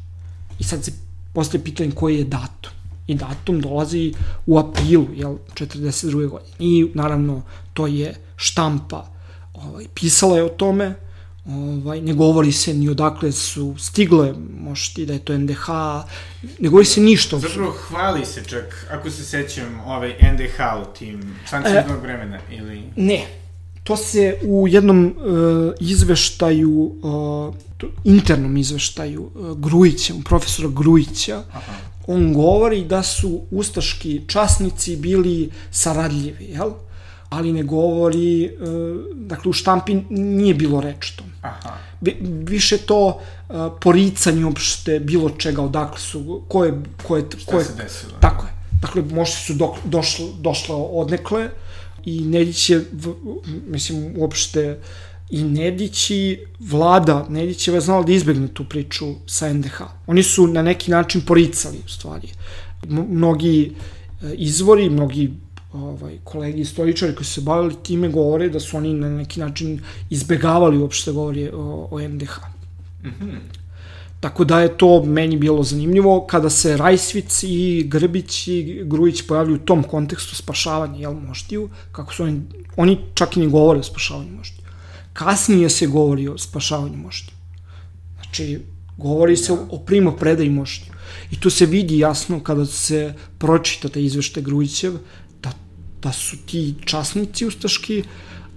I sad se postoje pitanje koji je datum. I datum dolazi u aprilu, jel, 42. godine. I naravno to je štampa ovaj, pisala je o tome, ovaj, ne govori se ni odakle su stigle, ti da je to NDH, ne govori se ništa. Zapravo hvali se čak, ako se sećam, ovaj NDH u tim sankcijnog e, vremena, ili... Ne, to se u jednom uh, izveštaju, uh, internom izveštaju uh, Grujića, profesora Grujića, Aha. on govori da su ustaški časnici bili saradljivi, jel? ali ne govori, e, dakle u štampi nije bilo reč to. Aha. Više to e, poricanje uopšte bilo čega, odakle su, ko je... Ko je Šta ko je, se desilo? Tako je. Dakle, možda su do, došle, došle odnekle i Nedić je, mislim, uopšte i Nedić i vlada Nedićeva znala da izbegne tu priču sa NDH. Oni su na neki način poricali, u stvari. Mnogi e, izvori, mnogi ovaj, kolegi istoričari koji su se bavili time govore da su oni na neki način izbegavali uopšte govori o, o NDH. Mm -hmm. Tako da je to meni bilo zanimljivo kada se Rajsvic i Grbić i Grujić pojavljuju u tom kontekstu spašavanja jel, moštiju, kako su oni, oni čak i ne govore o spašavanju moštiju. Kasnije se govori o spašavanju moštiju. Znači, govori se o, o primo predaji moštiju. I tu se vidi jasno kada se pročita taj izvešte Grujićev, da su ti časnici ustaški,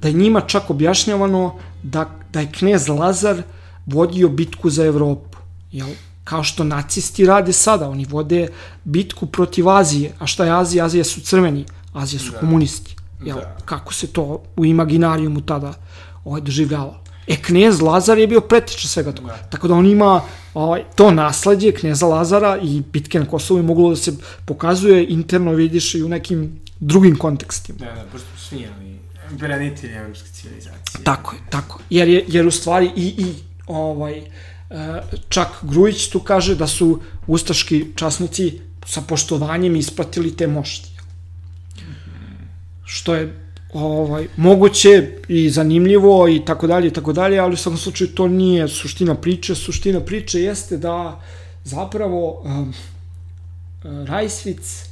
da je njima čak objašnjavano da, da je knez Lazar vodio bitku za Evropu. Jel? Kao što nacisti rade sada, oni vode bitku protiv Azije. A šta je Azija? Azija su crveni, Azija su da. komunisti. Jel? Da. Kako se to u imaginarijumu tada ovaj, doživljavalo. E, knez Lazar je bio preteča svega toga. Da. Tako da on ima ovaj, to nasledđe kneza Lazara i bitke na Kosovu je moglo da se pokazuje interno, vidiš, i u nekim drugim kontekstima. Da, da, pošto su svi oni branitelji evropske civilizacije. Tako je, tako. Jer, je, jer u stvari i, i ovaj, e, čak Grujić tu kaže da su ustaški časnici sa poštovanjem isplatili te mošti. Što je ovaj, moguće i zanimljivo i tako dalje i tako dalje, ali u svakom slučaju to nije suština priče. Suština priče jeste da zapravo um, Rajsvic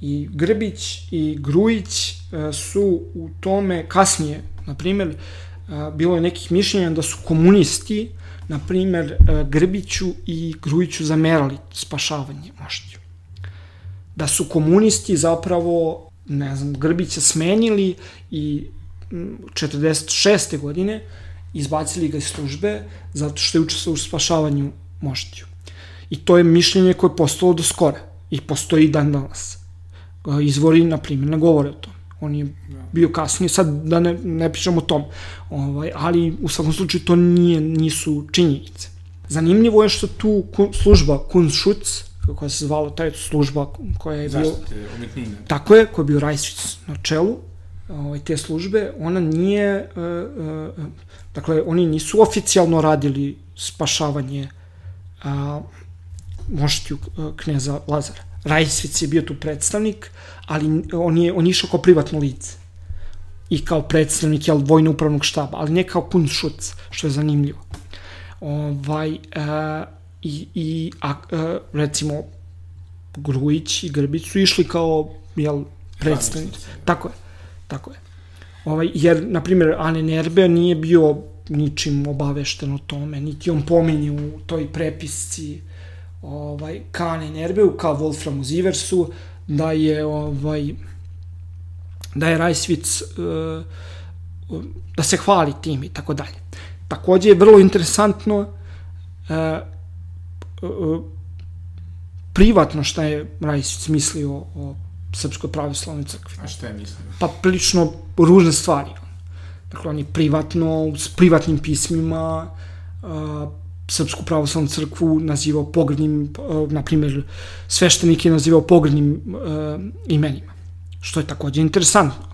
i Grbić i Grujić uh, su u tome kasnije, na primer, uh, bilo je nekih mišljenja da su komunisti, na primer, uh, Grbiću i Grujiću zamerali spašavanje moštiju. Da su komunisti zapravo ne znam, Grbića smenili i 46. godine izbacili ga iz službe zato što je učestvo u spašavanju moštiju. I to je mišljenje koje je postalo do skora i postoji dan danas. Izvori, na primjer, ne govore o tom. On je bio kasnije, sad da ne, ne pričamo o tom, ovaj, ali u svakom slučaju to nije, nisu činjenice. Zanimljivo je što tu služba Kunstschutz, koja se zvala taj služba koja je bio... umetnine. Tako je, koja je bio Rajsic na čelu ovaj, te službe, ona nije, uh, uh, dakle, oni nisu oficijalno radili spašavanje uh, moštiju kneza Lazara. Rajsvic je bio tu predstavnik, ali on je, on je išao kao privatno lice i kao predstavnik jel, vojno upravnog štaba, ali ne kao kunšuc, što je zanimljivo. Ovaj, uh, i, i a, a, recimo Grujić i Grbić su išli kao jel, predstavnici. Tako je, tako je. Ovaj, jer, na primjer, Ane Nerbe nije bio ničim obavešten o tome, niti on pominje u toj prepisci ovaj, ka Ane Nerbeu, ka Wolframu Ziversu, da je ovaj, da je Rajsvic uh, da se hvali tim i tako dalje. Takođe je vrlo interesantno uh, privatno šta je Rajsić mislio o Srpskoj pravoslavnoj crkvi. A šta je mislio? Pa prilično ružne stvari. Dakle, on je privatno, s privatnim pismima, uh, Srpsku pravoslavnu crkvu nazivao pogrednim, uh, na primjer, sveštenik je nazivao pogrednim uh, imenima, što je takođe interesantno.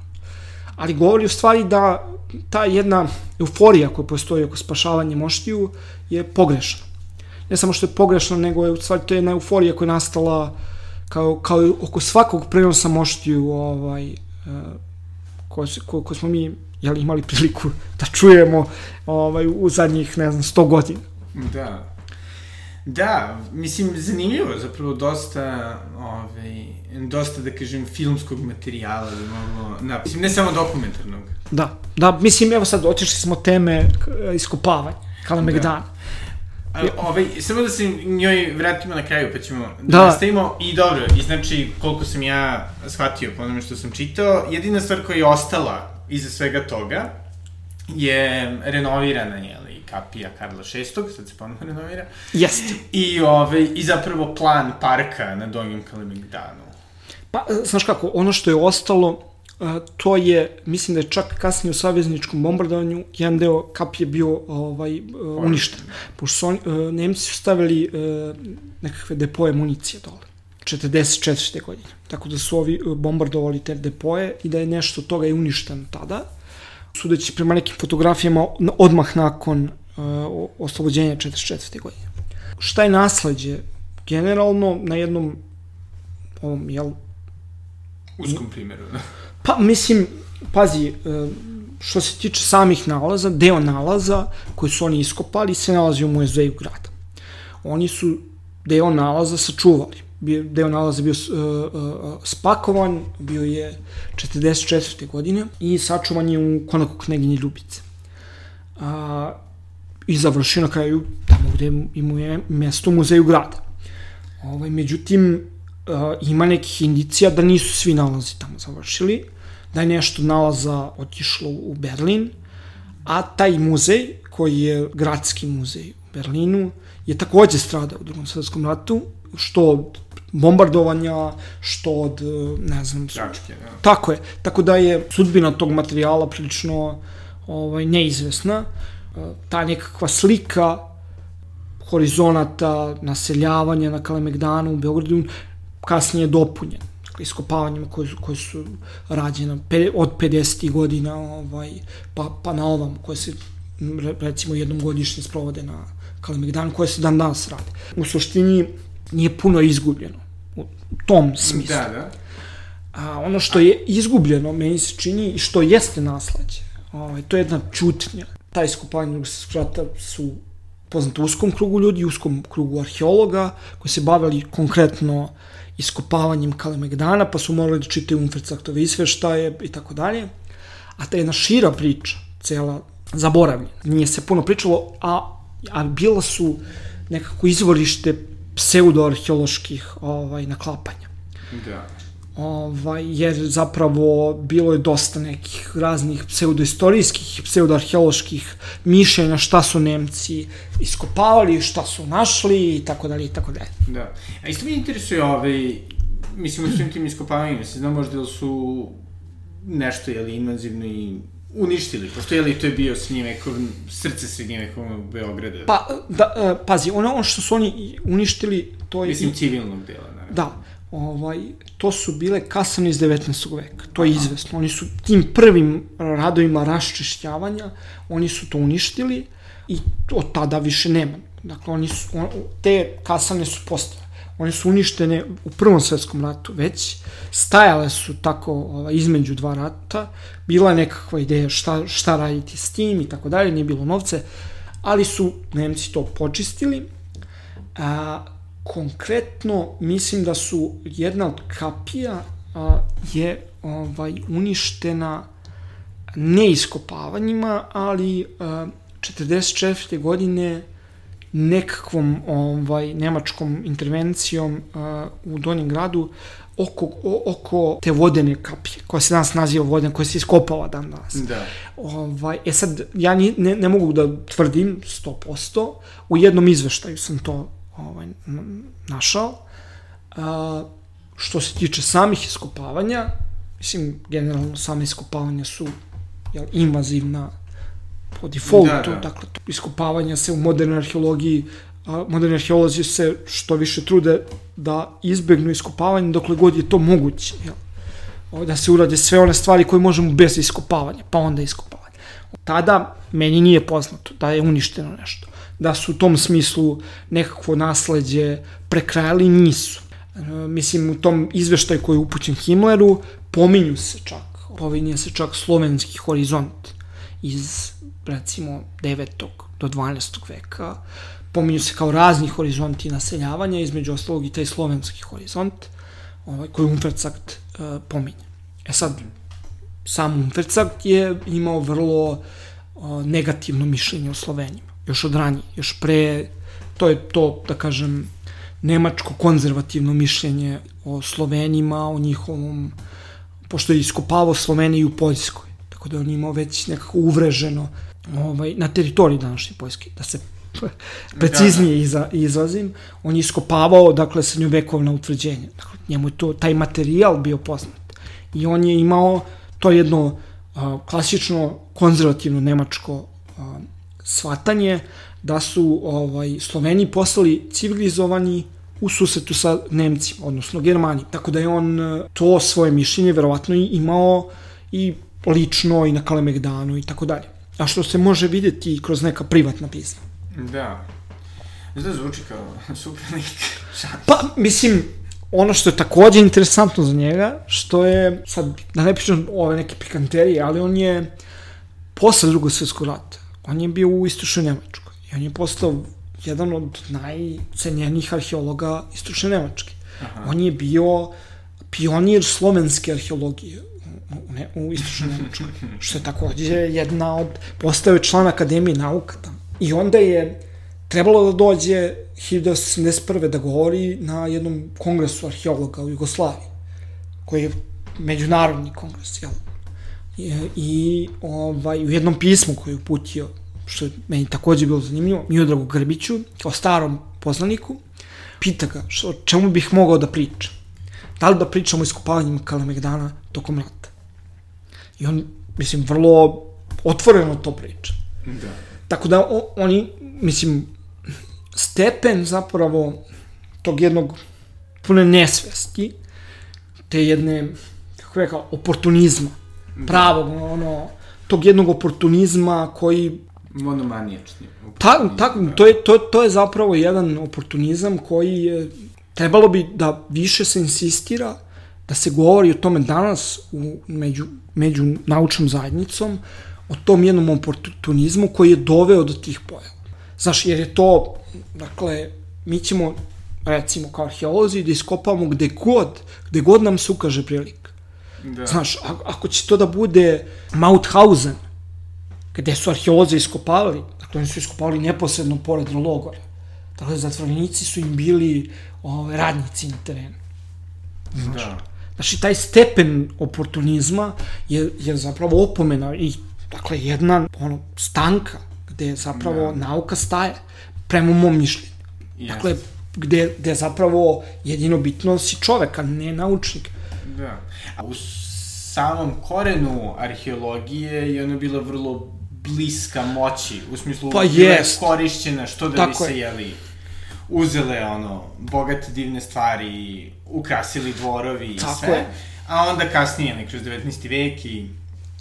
ali govori u stvari da ta jedna euforija koja postoji oko spašavanja moštiju je pogrešna. Ne samo što je pogrešna, nego je u stvari to jedna euforija koja je nastala kao, kao oko svakog prenosa moštiju ovaj, uh, ko, ko, ko smo mi jel, imali priliku da čujemo ovaj, u zadnjih, ne znam, 100 godina. Da. Da, mislim, zanimljivo, zapravo dosta, ovaj, dosta, da kažem, filmskog materijala da moglo, na, mislim, ne samo dokumentarnog. Da, da, mislim, evo sad, otišli smo teme iskopavanja, Kalemegdana. Da. A, ovaj, samo da se njoj vratimo na kraju, pa ćemo da, da nastavimo. I dobro, i znači, koliko sam ja shvatio po onome što sam čitao, jedina stvar koja je ostala iza svega toga je renovirana, jeli, kapija Karla VI, sad se ponovno renovira. Jeste. I, ovaj, I zapravo plan parka na Donjem Kalemegdanu. Pa, znaš kako, ono što je ostalo, to je, mislim da je čak kasnije u savezničkom bombardovanju jedan deo kapije bio ovaj, uništen. Pošto su oni, Nemci su stavili nekakve depoje municije dole. 44. godine. Tako da su ovi bombardovali te depoje i da je nešto toga je uništeno tada. Sudeći prema nekim fotografijama odmah nakon oslobođenja 44. godine. Šta je nasledđe? Generalno na jednom ovom, jel... Uskom primjeru, da. Pa, mislim, pazi, e, što se tiče samih nalaza, deo nalaza koji su oni iskopali se nalazi u muzeju grada. Oni su deo nalaza sačuvali. Deo nalaza bio uh, uh, spakovan, bio je 44. godine i sačuvan je u konaku kneginje Ljubice. A, I završio na kraju tamo gde ima je mesto u muzeju grada. Ovaj, međutim, uh, ima nekih indicija da nisu svi nalazi tamo završili, da je nešto nalaza otišlo u Berlin, a taj muzej, koji je gradski muzej u Berlinu, je takođe stradao u drugom svetskom ratu, što od bombardovanja, što od, ne znam... Pljačke, da. Tako je. Tako da je sudbina tog materijala prilično ovaj, neizvesna. Ta nekakva slika horizonata, naseljavanja na Kalemegdanu u Beogradu kasnije dopunjen dakle, iskopavanjima koje su, koje su rađene od 50. godina ovaj, pa, pa na ovam koje se recimo jednom godišnje sprovode na Kalemegdan koje se dan danas rade. U suštini nije puno izgubljeno u tom smislu. Da, da. A ono što je izgubljeno, meni se čini, i što jeste nasledđe, ovaj, to je jedna čutnja. Ta iskopanja rata su poznate uskom krugu ljudi, uskom krugu arheologa, koji se bavili konkretno iskopavanjem Kalemegdana, pa su morali da čitaju Umfercaktove isveštaje i tako dalje. A ta jedna šira priča, cela zaboravljena. Nije se puno pričalo, a, a bila su nekako izvorište pseudoarheoloških ovaj, naklapanja. Da ovaj, jer zapravo bilo je dosta nekih raznih pseudoistorijskih i pseudoarheoloških mišljenja šta su Nemci iskopavali, šta su našli i tako dalje i tako dalje. Da. A isto mi interesuje ovaj, mislim u svim tim iskopavanjima, se zna možda da su nešto, jeli, invazivno i uništili, pošto je li to je bio srednjevekov, srce srednjevekovnog Beograda? Pa, da, uh, pazi, ono što su oni uništili, to je... Mislim, civilnog dela, naravno. Da, ovaj, to su bile kasane iz 19. veka. To je izvesno. Oni su tim prvim radovima raščišćavanja, oni su to uništili i od tada više nema. Dakle, oni su, on, te kasane su postale. One su uništene u Prvom svetskom ratu već, stajale su tako ovaj, između dva rata, bila je nekakva ideja šta, šta raditi s tim i tako dalje, nije bilo novce, ali su Nemci to počistili. A, konkretno mislim da su jedna od kapija a, je ovaj uništena ne iskopavanjima, ali a, 44. godine nekakvom ovaj nemačkom intervencijom a, u Donjem gradu oko, o, oko te vodene kapije, koja se danas naziva vodena, koja se iskopava dan danas. Da. Ovaj, e sad, ja ni, ne, ne mogu da tvrdim 100%, u jednom izveštaju sam to ovaj, našao. A, što se tiče samih iskopavanja, mislim, generalno same iskopavanja su jel, invazivna po defaultu, da, da. dakle, iskopavanja se u modernoj arheologiji, a, moderni arheolozi se što više trude da izbegnu iskopavanje dokle god je to moguće, jel? da se urade sve one stvari koje možemo bez iskopavanja, pa onda iskopavanja. Tada meni nije poznato da je uništeno nešto. Da su u tom smislu nekakvo nasledđe prekrajali, nisu. E, mislim, u tom izveštaju koji je upućen Himmleru, pominju se čak, pominje se čak slovenski horizont iz, recimo, 9. do 12. veka. Pominju se kao razni horizonti naseljavanja, između ostalog i taj slovenski horizont, ovaj, koji Umfercakt uh, pominje. E sad, sam Umfercakt je imao vrlo uh, negativno mišljenje o Slovenima, još od ranije, još pre, to je to, da kažem, nemačko konzervativno mišljenje o Slovenima, o njihovom, pošto je iskopavao Sloveniju u Poljskoj, tako da on imao već nekako uvreženo ovaj, na teritoriji današnje Poljske, da se preciznije iza, izrazim, on je iskopavao, dakle, srednjovekovna utvrđenja. Dakle, njemu je to, taj materijal bio poznat. I on je imao to jedno a, klasično konzervativno nemačko a, shvatanje da su ovaj, Sloveni postali civilizovani u susetu sa Nemcima, odnosno Germani. Tako da je on to svoje mišljenje verovatno imao i lično i na Kalemegdanu i tako dalje. A što se može videti kroz neka privatna pisma. Da. Da zvuči kao super lik. pa, mislim, ono što je takođe interesantno za njega, što je, sad, da ne pričam ove neke pikanterije, ali on je posle drugog svjetskog rata, on je bio u istočnoj Nemačkoj i on je postao jedan od najcenjenijih arheologa istočne Nemačke. Aha. On je bio pionir slovenske arheologije u, ne, u istočnoj Nemačkoj, što je takođe jedna od, postao je član Akademije nauka tamo. I onda je trebalo da dođe 1971. da govori na jednom kongresu arheologa u Jugoslaviji, koji je međunarodni kongres, jel? I, ovaj, u jednom pismu koji je uputio, što je meni takođe bilo zanimljivo, Miodragu Grbiću, kao starom poznaniku, pita ga što, o čemu bih mogao da pričam. Da li da pričam o iskopavanjima Kalemegdana tokom rata. I on, mislim, vrlo otvoreno to priča. Da. Tako da o, oni, mislim, stepen zapravo tog jednog pune nesvesti, te jedne, kako rekao, oportunizma, da. pravog, ono, tog jednog oportunizma koji monomanijačni. Ta, ta, da. to, je, to, to je zapravo jedan oportunizam koji je, trebalo bi da više se insistira, da se govori o tome danas u, među, među naučnom zajednicom, o tom jednom oportunizmu koji je doveo do tih pojava. Znaš, jer je to, dakle, mi ćemo, recimo, kao arheolozi, da iskopamo gde god, gde god nam se ukaže prilika. Da. Znaš, ako će to da bude Mauthausen, gde su arheolozi iskopavali, dakle, oni su iskopavali neposredno pored logora. Dakle, zatvorenici su im bili ove, ovaj, radnici na terenu. Znaš, da. Znači, taj stepen oportunizma je, je zapravo opomena i, dakle, jedna ono, stanka gde zapravo da. nauka staje, prema mom mišljenju. Yes. Dakle, gde, gde zapravo jedino bitno si čovek, a ne naučnik. Da. A u samom korenu arheologije je ona bila vrlo bliska moći, u smislu pa jest. korišćena, što da Tako bi se, je. jeli, uzele ono, bogate divne stvari, ukrasili dvorovi i Tako sve. Je. A onda kasnije, nek kroz 19. vek i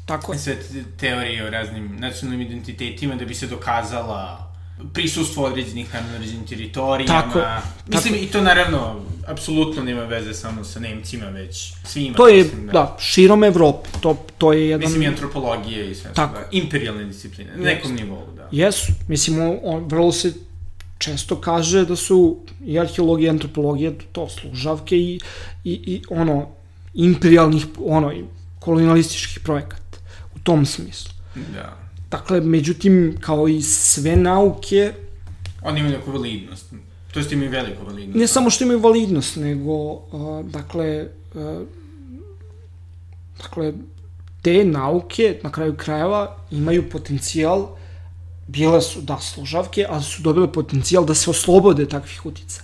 Tako je. sve teorije o raznim nacionalnim identitetima da bi se dokazala prisustvo određenih naravno određenim teritorijama. Tako, mislim, tako. i to naravno, apsolutno nema veze samo sa Nemcima, već svima. To je, mislim, da. da, širom Evrope, to, to je jedan... Mislim, i antropologije i sve, tako. da, imperialne discipline, na nekom nivou, da. Jesu, mislim, on, vrlo se često kaže da su i arheologija i antropologija to služavke i, i, i ono, imperialnih, ono, kolonialističkih projekata u tom smislu. Da. Dakle, međutim, kao i sve nauke... Oni imaju neku validnost. To jest imaju veliku validnost. Ne samo što imaju validnost, nego, uh, dakle, uh, dakle, te nauke, na kraju krajeva, imaju potencijal, bile su, da, služavke, ali su dobile potencijal da se oslobode takvih utica.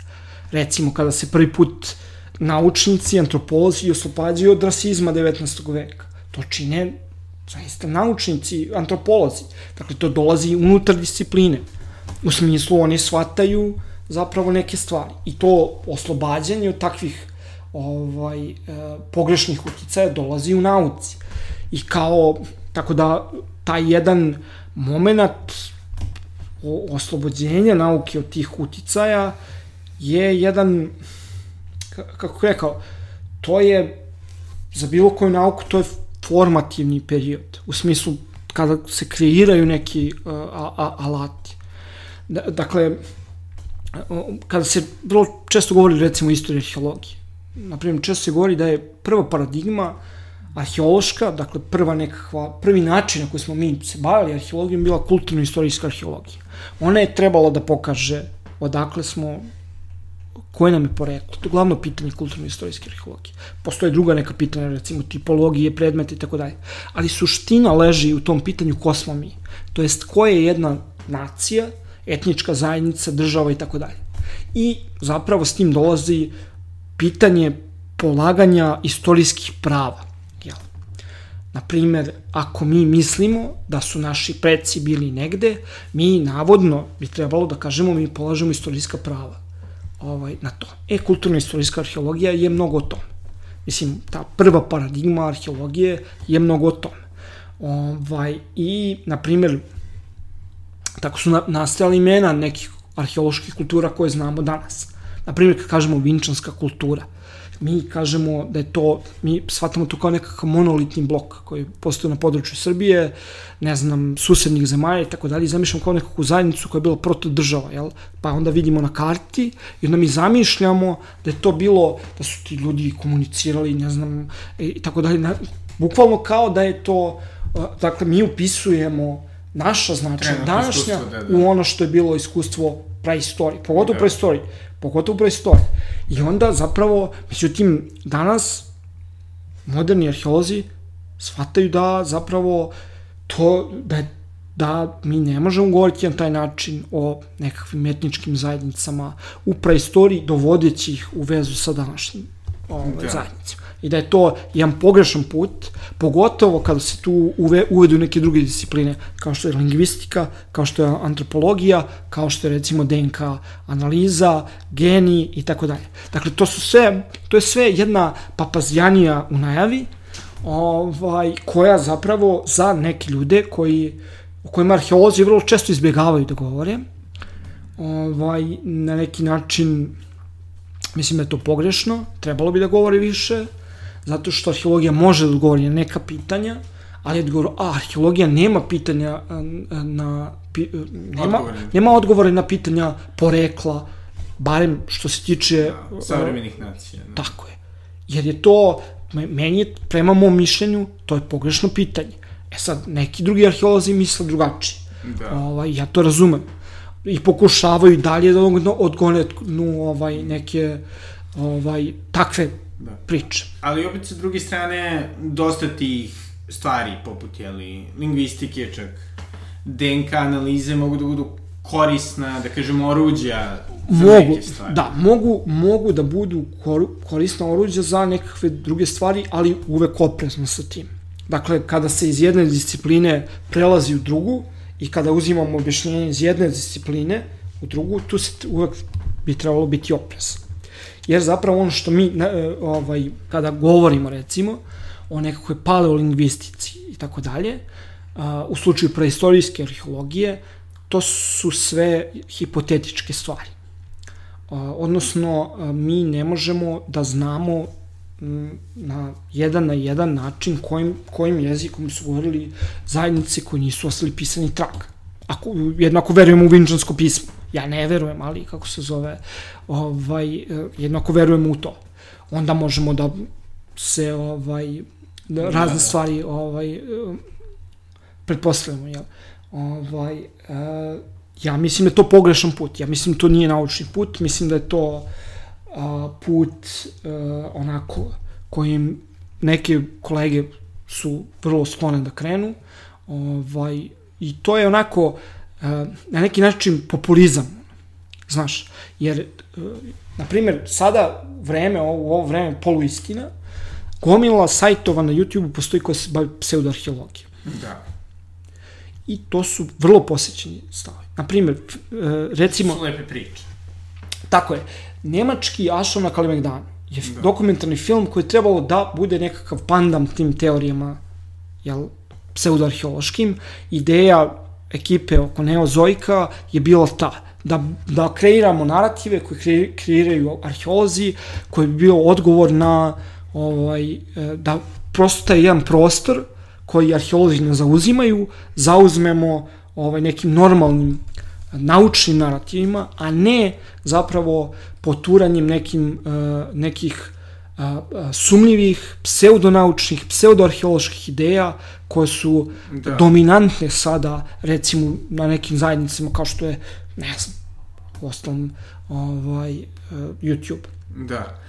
Recimo, kada se prvi put naučnici, antropolozi oslobađaju od rasizma 19. veka. To čine zaista naučnici, antropolozi. Dakle, to dolazi unutar discipline. U smislu, oni shvataju zapravo neke stvari. I to oslobađanje od takvih ovaj, e, pogrešnih uticaja dolazi u nauci. I kao, tako da, taj jedan moment oslobođenja nauke od tih uticaja je jedan, kako rekao, to je, za bilo koju nauku, to je formativni period, u smislu kada se kreiraju neki uh, a, a, alati. Da, dakle, kada se vrlo često govori recimo o istoriji arheologije, naprimjer, često se govori da je prva paradigma arheološka, dakle prva nekakva, prvi način na koji smo mi se bavili arheologijom bila kulturno-istorijska arheologija. Ona je trebala da pokaže odakle smo, koje nam je poreklo. To je glavno pitanje kulturno-istorijske arheologije. Postoje druga neka pitanja, recimo tipologije, predmete i tako dalje. Ali suština leži u tom pitanju ko smo mi. To jest ko je jedna nacija, etnička zajednica, država i tako dalje. I zapravo s tim dolazi pitanje polaganja istorijskih prava. Jel? Naprimer, ako mi mislimo da su naši preci bili negde, mi navodno bi trebalo da kažemo mi polažemo istorijska prava ovaj, na to. E, kulturno-istorijska arheologija je mnogo o tome. Mislim, ta prva paradigma arheologije je mnogo o tome. Ovaj, I, na primjer, tako su na, nastajali imena nekih arheoloških kultura koje znamo danas. Na primjer, kad kažemo vinčanska kultura, mi kažemo da je to, mi shvatamo to kao nekakav monolitni blok koji postoje na području Srbije, ne znam, susednih zemalja i tako dalje, zamišljamo kao nekakvu zajednicu koja je bila proto država, jel? Pa onda vidimo na karti i onda mi zamišljamo da je to bilo, da su ti ljudi komunicirali, ne znam, i tako dalje, bukvalno kao da je to, dakle, mi upisujemo naša značaja današnja da, da. u ono što je bilo iskustvo praistorije, pogotovo da. praistorije, pogotovo praistorije. I onda zapravo, međutim, danas moderni arheolozi shvataju da zapravo to, da da mi ne možemo govoriti na taj način o nekakvim etničkim zajednicama u praistoriji dovodeći ih u vezu sa današnjim ovaj, da. zajednicama i da je to jedan pogrešan put, pogotovo kada se tu uve, uvedu neke druge discipline, kao što je lingvistika, kao što je antropologija, kao što je recimo DNK analiza, geni i tako dalje. Dakle, to su sve, to je sve jedna papazjanija u najavi, ovaj, koja zapravo za neke ljude koji, o kojima arheolozi vrlo često izbjegavaju da govore, ovaj, na neki način mislim da je to pogrešno, trebalo bi da govori više, zato što arheologija može da odgovori na neka pitanja, ali odgovor, a, arheologija nema pitanja na, pi, nema, odgovore. nema odgovore na pitanja porekla, barem što se tiče... Da, savremenih nacija. Da. Tako je. Jer je to, meni je, prema mom mišljenju, to je pogrešno pitanje. E sad, neki drugi arheolozi misle drugačije. Da. Ovaj, ja to razumem. I pokušavaju dalje da odgone ovaj, neke ovaj, takve da. priče. Ali opet sa druge strane, dosta tih stvari, poput, jeli, lingvistike čak, DNK analize mogu da budu korisna, da kažemo, oruđa za mogu, neke stvari. Da, mogu, mogu da budu korisna oruđa za nekakve druge stvari, ali uvek oprezno sa tim. Dakle, kada se iz jedne discipline prelazi u drugu i kada uzimamo objašnjenje iz jedne discipline u drugu, tu se uvek bi trebalo biti oprezno jer zapravo ono što mi, e, ovaj, kada govorimo recimo o nekakvoj paleolingvistici i tako dalje, u slučaju preistorijske arheologije, to su sve hipotetičke stvari. Odnosno, mi ne možemo da znamo na jedan na jedan način kojim, kojim jezikom su govorili zajednice koji nisu ostali pisani trag. Ako, jednako verujemo u vinčansko pismo. Ja ne verujem, ali kako se zove, ovaj, jednako verujem u to. Onda možemo da se ovaj, da razne da, da. stvari ovaj, pretpostavljamo, jel? Ovaj, uh, ja mislim da je to pogrešan put. Ja mislim da to nije naučni put. Mislim da je to uh, put uh, onako kojim neke kolege su vrlo sklone da krenu. Ovaj, I to je onako na neki način populizam, znaš, jer, na primjer, sada vreme, ovo, ovo vreme poluistina, gomila sajtova na YouTube-u postoji koja se bavi pseudoarheologijom. Da. I to su vrlo posjećeni stavovi. Na primjer, recimo... To su lepe priče. Tako je. Nemački Ašov na Kalimegdanu je da. dokumentarni film koji je trebalo da bude nekakav pandam tim teorijama jel, pseudoarheološkim. Ideja ekipe oko Neozojka je bila ta, da, da kreiramo narative koje kreiraju arheolozi, koji bi bio odgovor na ovaj, e, da prosto taj jedan prostor koji arheolozi ne zauzimaju, zauzmemo ovaj, nekim normalnim naučnim narativima, a ne zapravo poturanjem nekim, uh, uh, sumnjivih, pseudonaučnih, pseudoarheoloških ideja koje su da. dominantne sada, recimo, na nekim zajednicama kao što je, ne znam, ostalom, ovaj, uh, YouTube. Da.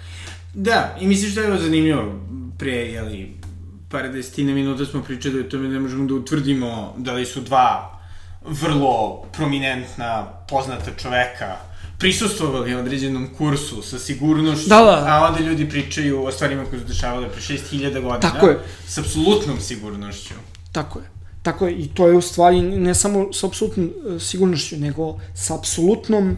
Da, i misliš da je ovo zanimljivo pre, jeli, par desetine minuta smo pričali o tome ne možemo da utvrdimo da li su dva vrlo prominentna, poznata čoveka prisustvovali određenom kursu sa sigurnošću, da, da. a onda ljudi pričaju o stvarima koje su dešavale pre 6000 godina. Tako je. S apsolutnom sigurnošću. Tako je. Tako je, i to je u stvari ne samo sa apsolutnom e, sigurnošću, nego sa apsolutnom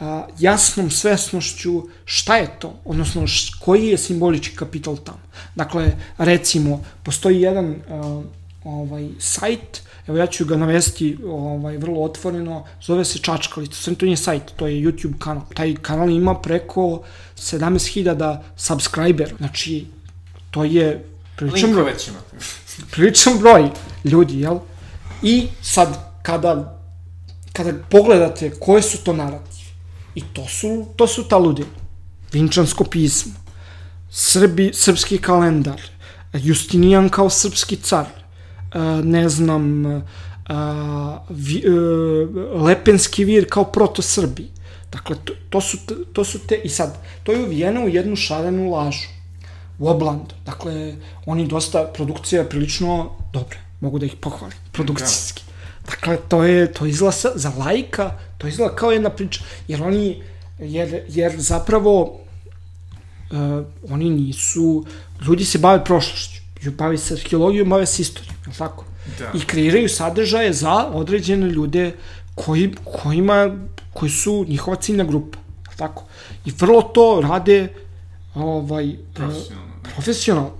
a, jasnom svesnošću šta je to, odnosno š, koji je simbolički kapital tamo. Dakle, recimo, postoji jedan a, ovaj sajt Evo ja ću ga navesti ovaj, vrlo otvoreno, zove se Čačkalica, sam to nije sajt, to je YouTube kanal. Taj kanal ima preko 17.000 subscriber, znači to je priličan broj. priličan broj ljudi, jel? I sad, kada, kada pogledate koje su to narative, i to su, to su ta ludina. Vinčansko pismo, Srbi, srpski kalendar, Justinijan kao srpski car, ne znam, vi, e, Lepenski vir kao proto-Srbi. Dakle, to, to, su, to su te, i sad, to je uvijeno u jednu šarenu lažu, u oblandu. Dakle, oni dosta, produkcija je prilično dobra, mogu da ih pohvalim, produkcijski. Dakle, to je, to izgleda za lajka, to izgleda kao jedna priča, jer oni, jer, jer zapravo, uh, oni nisu, ljudi se bave prošlošću bave se arheologijom, bave se istorijom, je tako? Da. I kreiraju sadržaje za određene ljude koji, kojima, koji su njihova ciljna grupa, je tako? I vrlo to rade ovaj, profesionalno. profesionalno.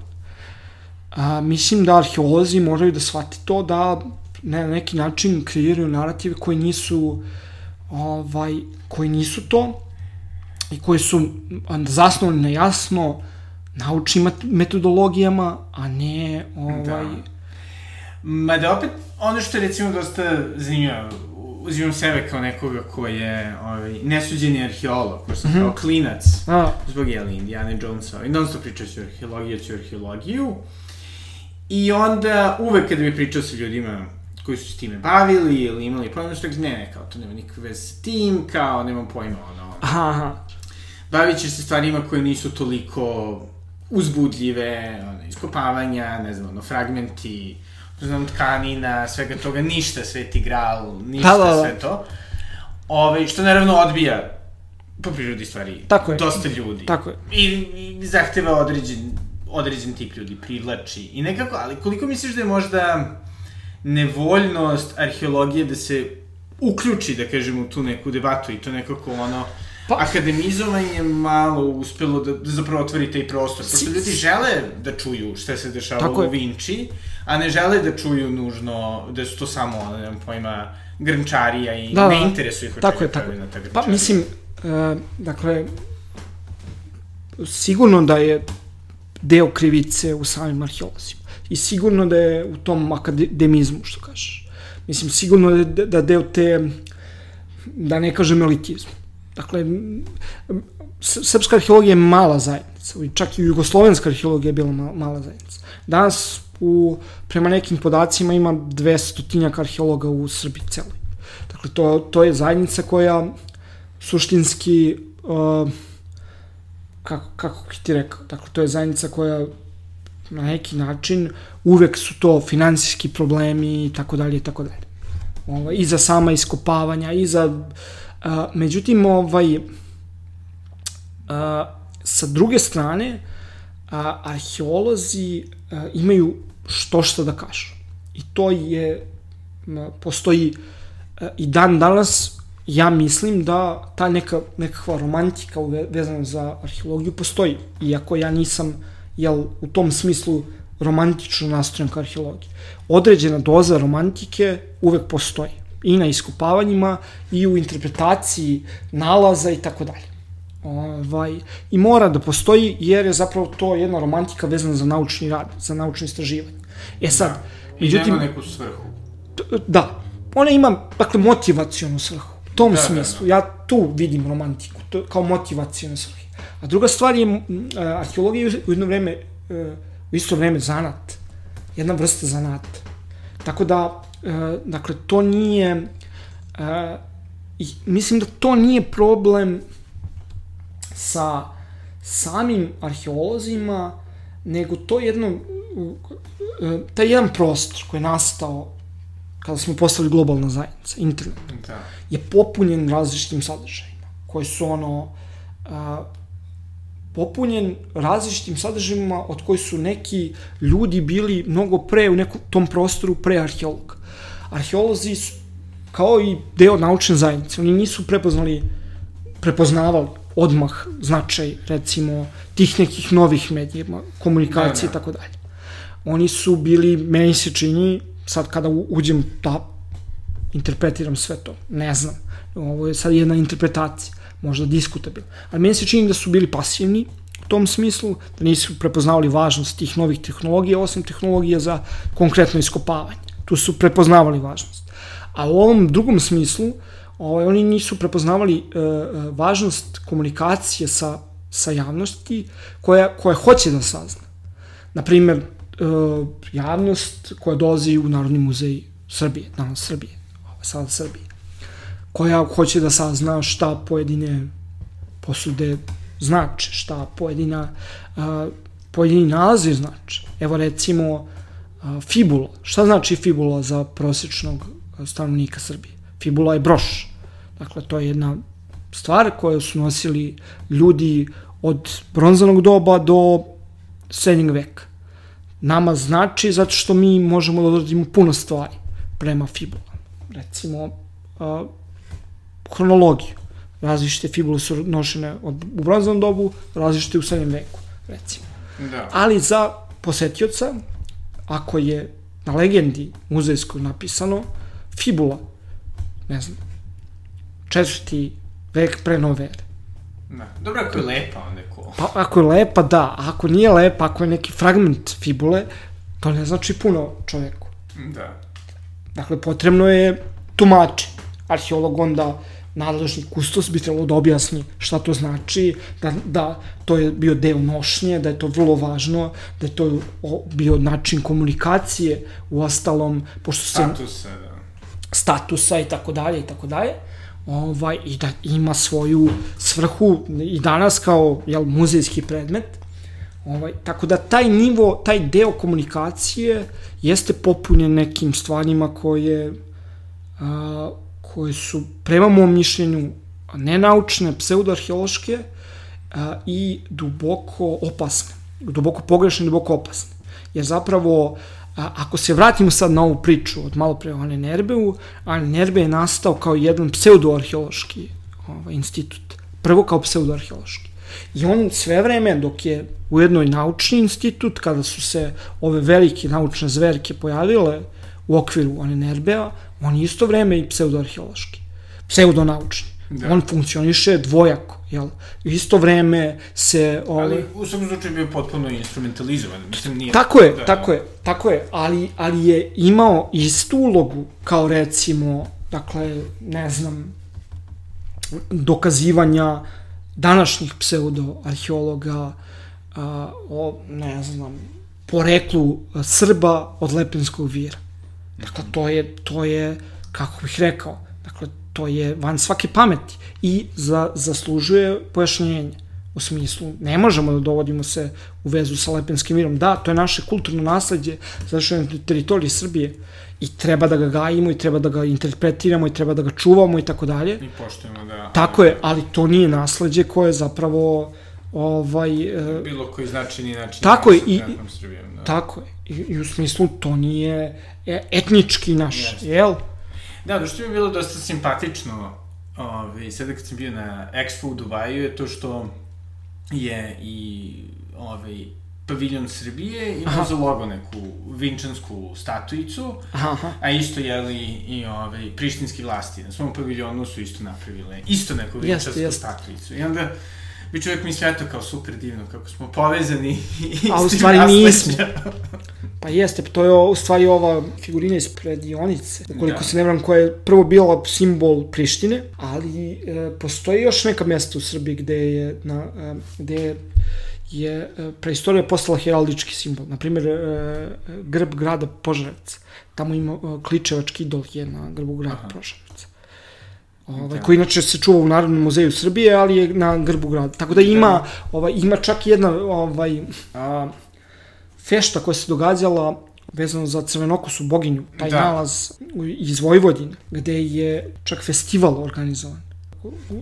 A, mislim da arheolozi moraju da shvati to da ne, na neki način kreiraju narative koji nisu ovaj, koji nisu to i koji su zasnovani na jasno naučnim metodologijama, a ne ovaj... Da. da opet, ono što je recimo dosta zanimljivo, uzimam sebe kao nekoga ko je ovaj, nesuđeni arheolog, ko sam mm -hmm. kao klinac, a. zbog jeli Indiana Jonesa, i non stop pričao ću arheologiju, ću arheologiju, i onda uvek kada bi pričao sa ljudima koji su s time bavili ili imali pojma što ne, ne, kao to nema nikakve veze s tim, kao nemam pojma, ono, aha. bavit ćeš se stvarima koje nisu toliko uzbudljive, ono, iskopavanja, ne znam, ono, fragmenti, znam, tkanina, svega toga, ništa sveti gral, ništa da, da, da. sve to. Ove, što naravno odbija po prirodi stvari Tako je. dosta ljudi. Tako je. I, i zahteva određen, određen tip ljudi, privlači. I nekako, ali koliko misliš da je možda nevoljnost arheologije da se uključi, da kažemo, u tu neku debatu i to nekako ono, Pa, akademizovanje malo uspelo da, da zapravo otvori taj prostor. Pošto ljudi žele da čuju šta se dešava u Vinči, a ne žele da čuju nužno da su to samo, ne znam pojma, grnčarija i da, ne interesuje ih tako je, tako. na ta grnčarija. Pa mislim, uh, dakle, sigurno da je deo krivice u samim arheolozima. I sigurno da je u tom akademizmu, što kažeš. Mislim, sigurno da, da deo te, da ne kažem elitizmu. Dakle, srpska arheologija je mala zajednica, čak i jugoslovenska arheologija je bila mala zajednica. Danas, u, prema nekim podacima, ima 200 arheologa u Srbiji celoj. Dakle, to, to je zajednica koja suštinski, uh, kako, kako ti rekao, dakle, to je zajednica koja na neki način uvek su to finansijski problemi i tako dalje i tako dalje. Ovo, I za sama iskopavanja, i za A, međutim, ovaj, a, sa druge strane, a, arheolozi a, imaju što što da kažu. I to je, a, postoji a, i dan danas ja mislim da ta neka, nekakva romantika vezana za arheologiju postoji. Iako ja nisam, jel, u tom smislu romantično nastrojen ka arheologiji. Određena doza romantike uvek postoji. I na iskopavanjima, i u interpretaciji nalaza i tako dalje. Ovaj, I mora da postoji jer je zapravo to jedna romantika vezana za naučni rad, za naučno istraživanje. E sad, da. I međutim... nema neku svrhu. Da. Ona ima, dakle, motivacijonu svrhu. U tom da, smislu. Da, da. Ja tu vidim romantiku, to, kao motivacijonu svrhu. A druga stvar je, uh, arheologija u jedno vreme, uh, u isto vreme zanat. Jedna vrsta zanata. Tako da, uh, dakle, to nije, i mislim da to nije problem sa samim arheolozima, nego to jedno, taj jedan prostor koji je nastao kada smo postali globalna zajednica, internet, da. je popunjen različitim sadržajima, koji su ono, a, popunjen različitim sadržajima od koji su neki ljudi bili mnogo pre u nekom tom prostoru pre arheologa. Arheolozi su kao i deo naučne zajednice, oni nisu prepoznali, prepoznavali odmah značaj, recimo, tih nekih novih medija, komunikacije i da, da. tako dalje. Oni su bili, meni se čini, sad kada uđem da interpretiram sve to, ne znam. Ovo je sad jedna interpretacija, možda diskutabilna. Ali meni se čini da su bili pasivni u tom smislu, da nisu prepoznavali važnost tih novih tehnologija, osim tehnologija za konkretno iskopavanje. Tu su prepoznavali važnost. A u ovom drugom smislu, ovaj, oni nisu prepoznavali e, e, važnost komunikacije sa, sa javnosti koja, koja hoće da sazna. Naprimer, e, javnost koja dolazi u Narodni muzej Srbije, danas Srbije, sada Srbije, koja hoće da sazna šta pojedine posude znače, šta pojedina, a, pojedini nalazi znače. Evo recimo fibula. Šta znači fibula za prosječnog stanovnika Srbije? Fibula je broš. Dakle, to je jedna stvar koju su nosili ljudi od bronzanog doba do srednjeg veka. Nama znači zato što mi možemo da odradimo puno stvari prema fibulama. Recimo, uh, hronologiju. Različite fibule su nošene od, u bronzanom dobu, različite u srednjem veku, recimo. Da. Ali za posetioca, ako je na legendi muzejskoj napisano, fibula, ne znam, četvrti vek pre nove ere. Da. Dobro, ako je lepa, onda je cool. Pa, ako je lepa, da. A ako nije lepa, ako je neki fragment fibule, to ne znači puno čoveku. Da. Dakle, potrebno je tumači. Arheolog onda nadležni kustos bi trebalo da objasni šta to znači, da, da to je bio deo nošnje, da je to vrlo važno, da je to bio način komunikacije u ostalom, pošto se... Statusa, da. Statusa i tako dalje i tako dalje ovaj, i da ima svoju svrhu i danas kao jel, muzejski predmet. Ovaj, tako da taj nivo, taj deo komunikacije jeste popunjen nekim stvarima koje, a, koje su prema mom mišljenju nenaučne, pseudoarheološke i duboko opasne. Duboko pogrešne, duboko opasne. Jer zapravo A, ako se vratimo sad na ovu priču od malo pre o Anenerbeu, Anenerbe je nastao kao jedan pseudoarheološki ovaj, institut. Prvo kao pseudoarheološki. I on sve vreme, dok je u jednoj naučni institut, kada su se ove velike naučne zverke pojavile u okviru Anenerbea, on je isto vreme i pseudoarheološki, pseudonaučni. Da. On funkcioniše dvojako, jel? Isto vreme se... Ovaj... Ali u svakom slučaju bio potpuno instrumentalizovan, mislim nije... Tako je, da, tako je, tako je, ali, ali je imao istu ulogu kao recimo, dakle, ne znam, dokazivanja današnjih pseudo-arheologa a, o, ne znam, poreklu Srba od Lepenskog vira. Dakle, to je, to je, kako bih rekao, dakle, to je van svake pameti i za, zaslužuje pojašnjenje u smislu, ne možemo da dovodimo se u vezu sa Lepenskim mirom. Da, to je naše kulturno nasledđe zašto je na teritoriji Srbije i treba da ga gajimo i treba da ga interpretiramo i treba da ga čuvamo i tako dalje. I poštujemo, da. Tako je, ali to nije nasledđe koje je zapravo ovaj... E, Bilo koji značajni način. Tako je, i, Srbijom, da. tako je. I, I u smislu to nije etnički naš, yes. jel? Da, da što mi je bilo dosta simpatično ove, sada kad sam bio na Expo u Dubaju je to što je i ovaj, paviljon Srbije imao za logo neku vinčansku statuicu, Aha. a isto je li i ovaj, prištinski vlasti na svom paviljonu su isto napravile isto neku vinčansku Jeste, jeste. statuicu. I onda bi čovjek mi sve to kao super divno, kako smo povezani i A u stvari nismo. Pa jeste, to je u stvari ova figurina iz predionice, ukoliko Da. se ne vram, koja je prvo bila simbol Prištine, ali e, postoji još neka mesta u Srbiji gde je, na, e, gde je e, preistorija postala heraldički simbol. Naprimjer, e, grb grada Požarevca. Tamo ima e, kličevački idol je na grbu grada Aha. Ovaj, Da. koji inače se čuva u Narodnom muzeju Srbije, ali je na grbu grada. Tako da ima, ovaj, ima čak jedna ovaj, a, fešta koja se događala vezano za crvenokosu boginju, taj Da. da. nalaz iz Vojvodine, gde je čak festival organizovan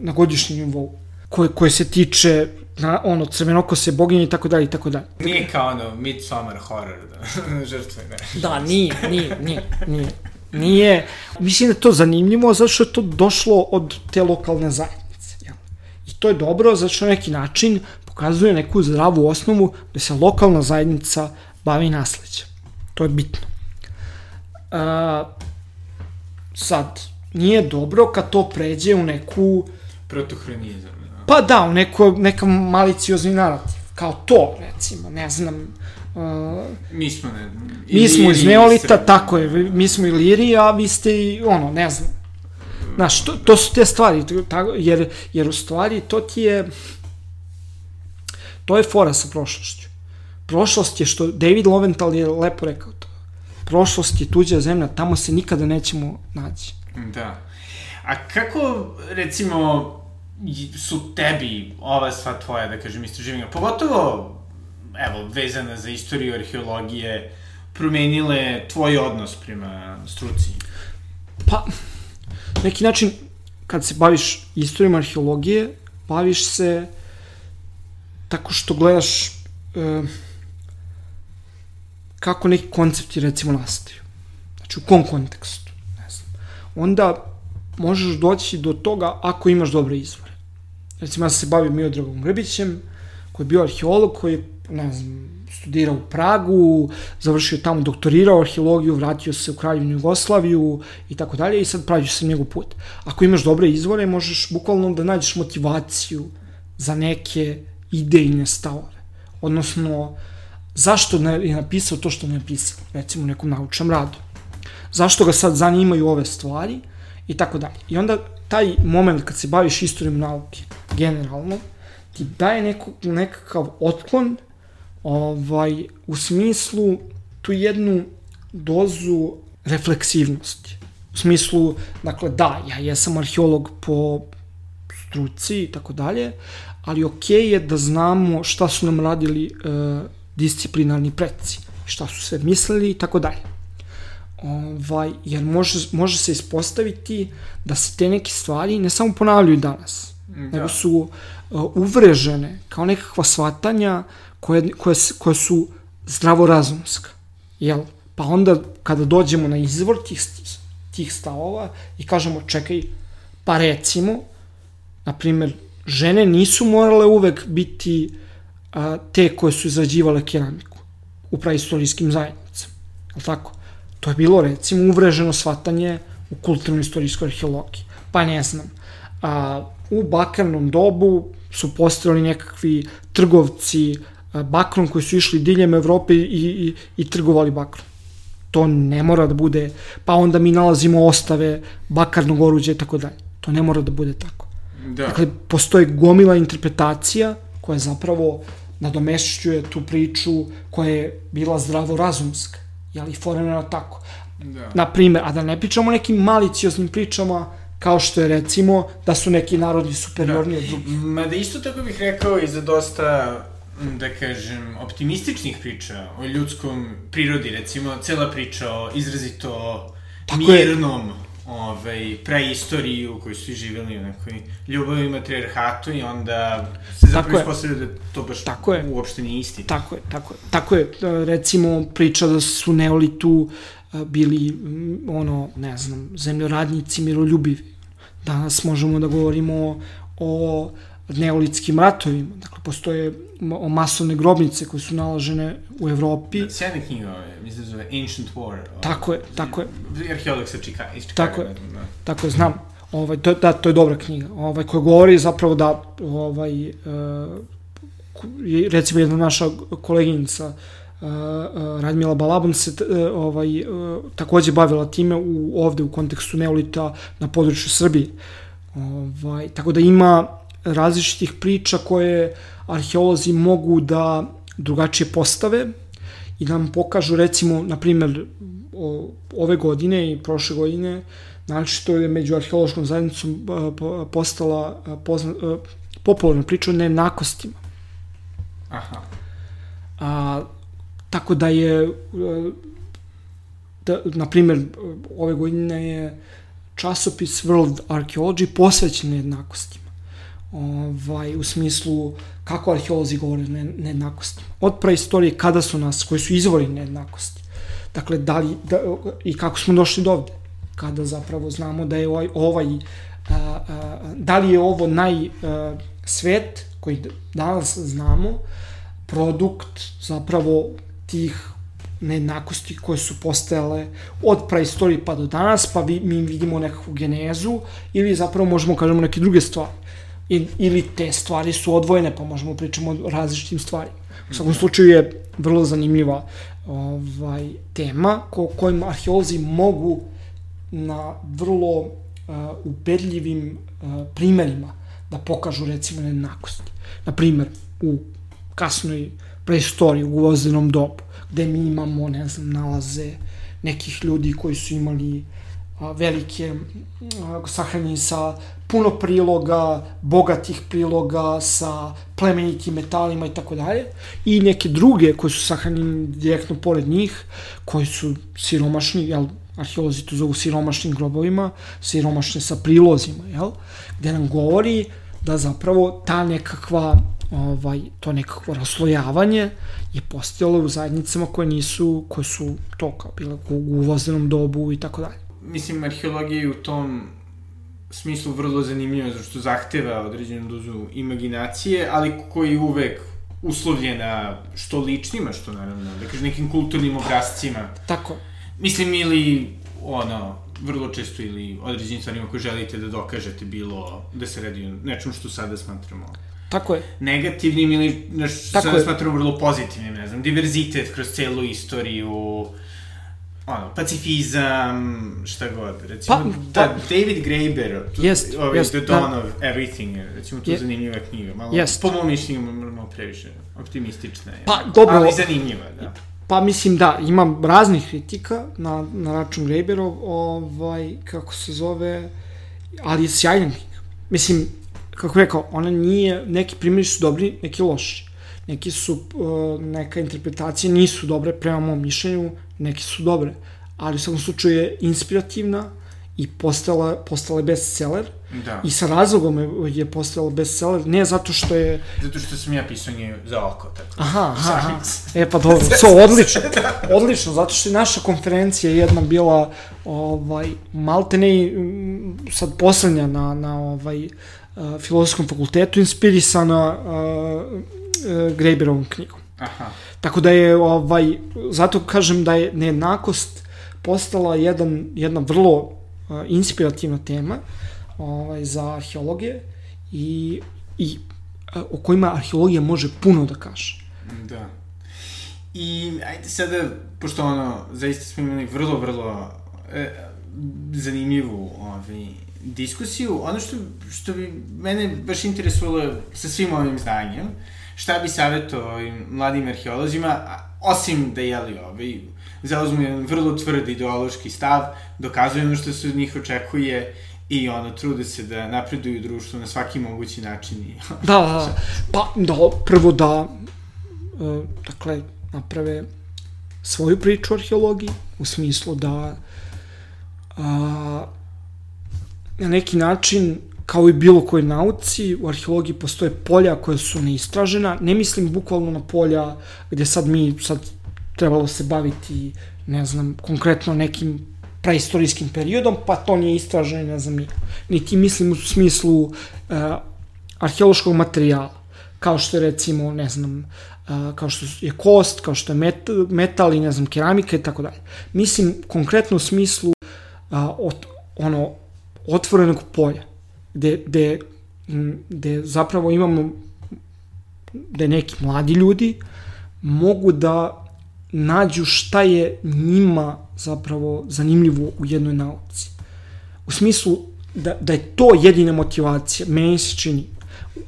na godišnjem nivou, koje, koje se tiče na, ono, crvenokose boginje i tako dalje i tako dalje. Nije kao ono Midsommar horror, da, žrtve, ne. Da, nije, nije, nije, nije. Nije, mislim da je to zanimljivo zato što je to došlo od te lokalne zajednice. Jel? I to je dobro zato što na neki način pokazuje neku zdravu osnovu da se lokalna zajednica bavi nasleđem. To je bitno. A, sad, nije dobro kad to pređe u neku, Protohronizam, pa da, u neko, neka maliciozni narativ. Kao to, recimo, ne znam, uh, Mi smo, ne... Mi smo iz Iliri, Neolita, Srbi. tako je, mi smo Iliri, a vi ste i, ono, ne znam. Znaš, to, to su te stvari, tako, jer, jer u stvari to ti je, to je fora sa prošlošću. Prošlost je što, David Loventhal je lepo rekao to, prošlost je tuđa zemlja, tamo se nikada nećemo naći. Da. A kako, recimo, su tebi ova sva tvoja, da kažem, istraživanja, pogotovo, evo, vezana za istoriju arheologije, promenile tvoj odnos prema struci? Pa, neki način, kad se baviš istorijom arheologije, baviš se tako što gledaš e, kako neki koncepti, recimo, nastaju. Znači, u kom kontekstu, ne znam. Onda možeš doći do toga ako imaš dobre izvore. Recimo, ja sam se bavio Miodragom Grbićem, koji je bio arheolog, koji je, ne znam, studirao u Pragu, završio tamo, doktorirao arheologiju, vratio se u Kraljevinu Jugoslaviju i tako dalje i sad praviš se njegov put. Ako imaš dobre izvore, možeš bukvalno da nađeš motivaciju za neke idejne stavove. Odnosno, zašto je napisao to što je napisao, recimo u nekom naučnom radu. Zašto ga sad zanimaju ove stvari i tako dalje. I onda taj moment kad se baviš istorijom nauke, generalno, ti daje neko, nekakav otklon ovaj, u smislu tu jednu dozu refleksivnosti. U smislu, dakle, da, ja jesam arheolog po struci i tako dalje, ali okej je da znamo šta su nam radili e, disciplinarni predci, šta su sve mislili i tako dalje. Ovaj, jer može, može se ispostaviti da se te neke stvari ne samo ponavljaju danas, da. nego su uh, uvrežene kao nekakva shvatanja koje, koje, koje su zdravorazumska. Jel? Pa onda kada dođemo na izvor tih, tih stavova i kažemo čekaj, pa recimo, na primjer, žene nisu morale uvek biti a, te koje su izrađivale keramiku u praistorijskim zajednicama. Je tako? To je bilo, recimo, uvreženo shvatanje u kulturno-istorijskoj arheologiji. Pa ne znam, a, u bakarnom dobu su postojali nekakvi trgovci bakrom koji su išli diljem Evrope i, i, i trgovali bakrom. To ne mora da bude, pa onda mi nalazimo ostave bakarnog oruđa i tako dalje. To ne mora da bude tako. Da. Dakle, postoji gomila interpretacija koja zapravo nadomešćuje tu priču koja je bila zdravorazumska. Jel, i formirana tako. da. Na primer, a da ne pričamo nekim malicioznim pričama kao što je recimo da su neki narodi superiorni od drugih. Mada isto tako bih rekao i za dosta da kažem, optimističnih priča o ljudskom prirodi, recimo, cela priča o izrazito Tako je. mirnom ovaj, preistoriji u kojoj su živjeli u nekoj ljubavi i matriarhatu i onda se zapravo je. ispostavlja da to baš Tako je. uopšte nije isti. Tako je, tako je. Tako je, e, recimo priča da su Neolitu e, bili, ono, ne znam, zemljoradnici miroljubivi. Danas možemo da govorimo o neolitskim ratovima. Dakle, postoje masovne grobnice koje su nalažene u Evropi. Da, sjajna knjiga, mislim da zove Ancient War. Tako je, tako je. Arheolog sa Chicago, iz Chicago. Tako je, da. tako je, znam. Ovaj, to, da, to je dobra knjiga, ovaj, koja govori zapravo da ovaj, uh, recimo jedna naša koleginica uh, uh, Radmila Balaban se uh, ovaj, uh, takođe bavila time u, ovde u kontekstu neolita na području Srbije. Ovaj, tako da ima različitih priča koje arheolozi mogu da drugačije postave i da nam pokažu recimo, na primer, ove godine i prošle godine, znači što je među arheološkom zajednicom postala pozna, popularna priča o nejednakostima. Aha. A, tako da je, da, na primer, ove godine je časopis World Archaeology posvećen nejednakostima ovaj, u smislu kako arheolozi govore o nejednakosti. Od preistorije kada su nas, koji su izvori nejednakosti. Dakle, da li, da, i kako smo došli do ovde. Kada zapravo znamo da je ovaj, ovaj a, a, da li je ovo naj a, svet koji danas znamo, produkt zapravo tih nejednakosti koje su postojale od praistorije pa do danas, pa vi, mi vidimo nekakvu genezu ili zapravo možemo kažemo neke druge stvari. I, ili te stvari su odvojene, pa možemo pričamo o različitim stvarima. U svakom slučaju je vrlo zanimljiva ovaj, tema ko, kojim arheolozi mogu na vrlo uh, ubedljivim uh, primerima da pokažu recimo nejednakosti. Na primer, u kasnoj preistoriji, u vozenom dobu, gde mi imamo, ne znam, nalaze nekih ljudi koji su imali a, velike a, sahranjeni sa puno priloga, bogatih priloga sa plemenitim metalima i tako dalje i neke druge koje su sahranjeni direktno pored njih, koji su siromašni, jel, arheolozi to zovu siromašnim grobovima, siromašne sa prilozima, jel, gde nam govori da zapravo ta nekakva ovaj, to nekakvo raslojavanje je postojalo u zajednicama koje nisu, koje su to kao bile u uvozenom dobu i tako dalje. Mislim, arheologija je u tom smislu vrlo zanimljiva, zato što zahteva određenu dozu imaginacije, ali koji uvek uslovljena što ličnima, što naravno, da kažem, nekim kulturnim obrazcima. Tako. Mislim, ili, ono, vrlo često ili određenim stvarima koje želite da dokažete bilo da se radi o nečem što sada smatramo Tako je. negativnim ili neš, Tako sada je. smatramo vrlo pozitivnim, ne znam, diverzitet kroz celu istoriju, ono, pacifizam, šta god, recimo, pa, da, pa, David Graeber, tu, jest, ovaj, jest, The Dawn da. of Everything, recimo, tu je zanimljiva knjiga, malo, jest. po mom mišljenju, malo previše optimistična je, pa, dobro, ali zanimljiva, da. Pa mislim da, imam raznih kritika na, na račun Graeberov, ovaj, kako se zove, ali je sjajan knjiga. Mislim, kako rekao, ona nije, neki primjeri su dobri, neki loši. Neki su, uh, neka interpretacije nisu dobre prema mom mišljenju, neki su dobre. Ali u svakom slučaju je inspirativna i postala, postala je bestseller. Da. I sa razlogom je, je postala bestseller, ne zato što je... Zato što sam ja pisao nje za oko, tako. Aha, aha, aha. E pa dobro, so, odlično, odlično, zato što je naša konferencija jedna bila, ovaj, malte ne, sad poslednja na, na ovaj, uh, filozofskom fakultetu, inspirisana uh, Graeberovom knjigom. Aha. Tako da je, ovaj, zato kažem da je nejednakost postala jedan, jedna vrlo inspirativna tema ovaj, za arheologije i, i o kojima arheologija može puno da kaže. Da. I ajde sada, pošto ono, zaista smo imali vrlo, vrlo e, zanimljivu ovaj, diskusiju, ono što, što bi mene baš interesovalo sa svim ovim znanjem, šta bi savjetovao ovim mladim arheolozima, osim da jeli ovaj, zauzmu jedan vrlo tvrd ideološki stav, dokazuju ono što se od njih očekuje i ono, trude se da napreduju društvo na svaki mogući način. I, da, da, pa da, prvo da, uh, dakle, naprave svoju priču arheologiji, u smislu da uh, na neki način kao i bilo kojoj nauci, u arheologiji postoje polja koje su neistražena. Ne mislim bukvalno na polja gde sad mi sad trebalo se baviti, ne znam, konkretno nekim preistorijskim periodom, pa to nije istraženo, ne znam. Niti mislim u smislu uh, arheološkog materijala, kao što je recimo, ne znam, uh, kao što je kost, kao što je met, metal i ne znam, keramika i tako dalje. Mislim konkretno u smislu uh, od, ono, otvorenog polja, gde, gde, gde zapravo imamo gde neki mladi ljudi mogu da nađu šta je njima zapravo zanimljivo u jednoj nauci. U smislu da, da je to jedina motivacija, meni se čini.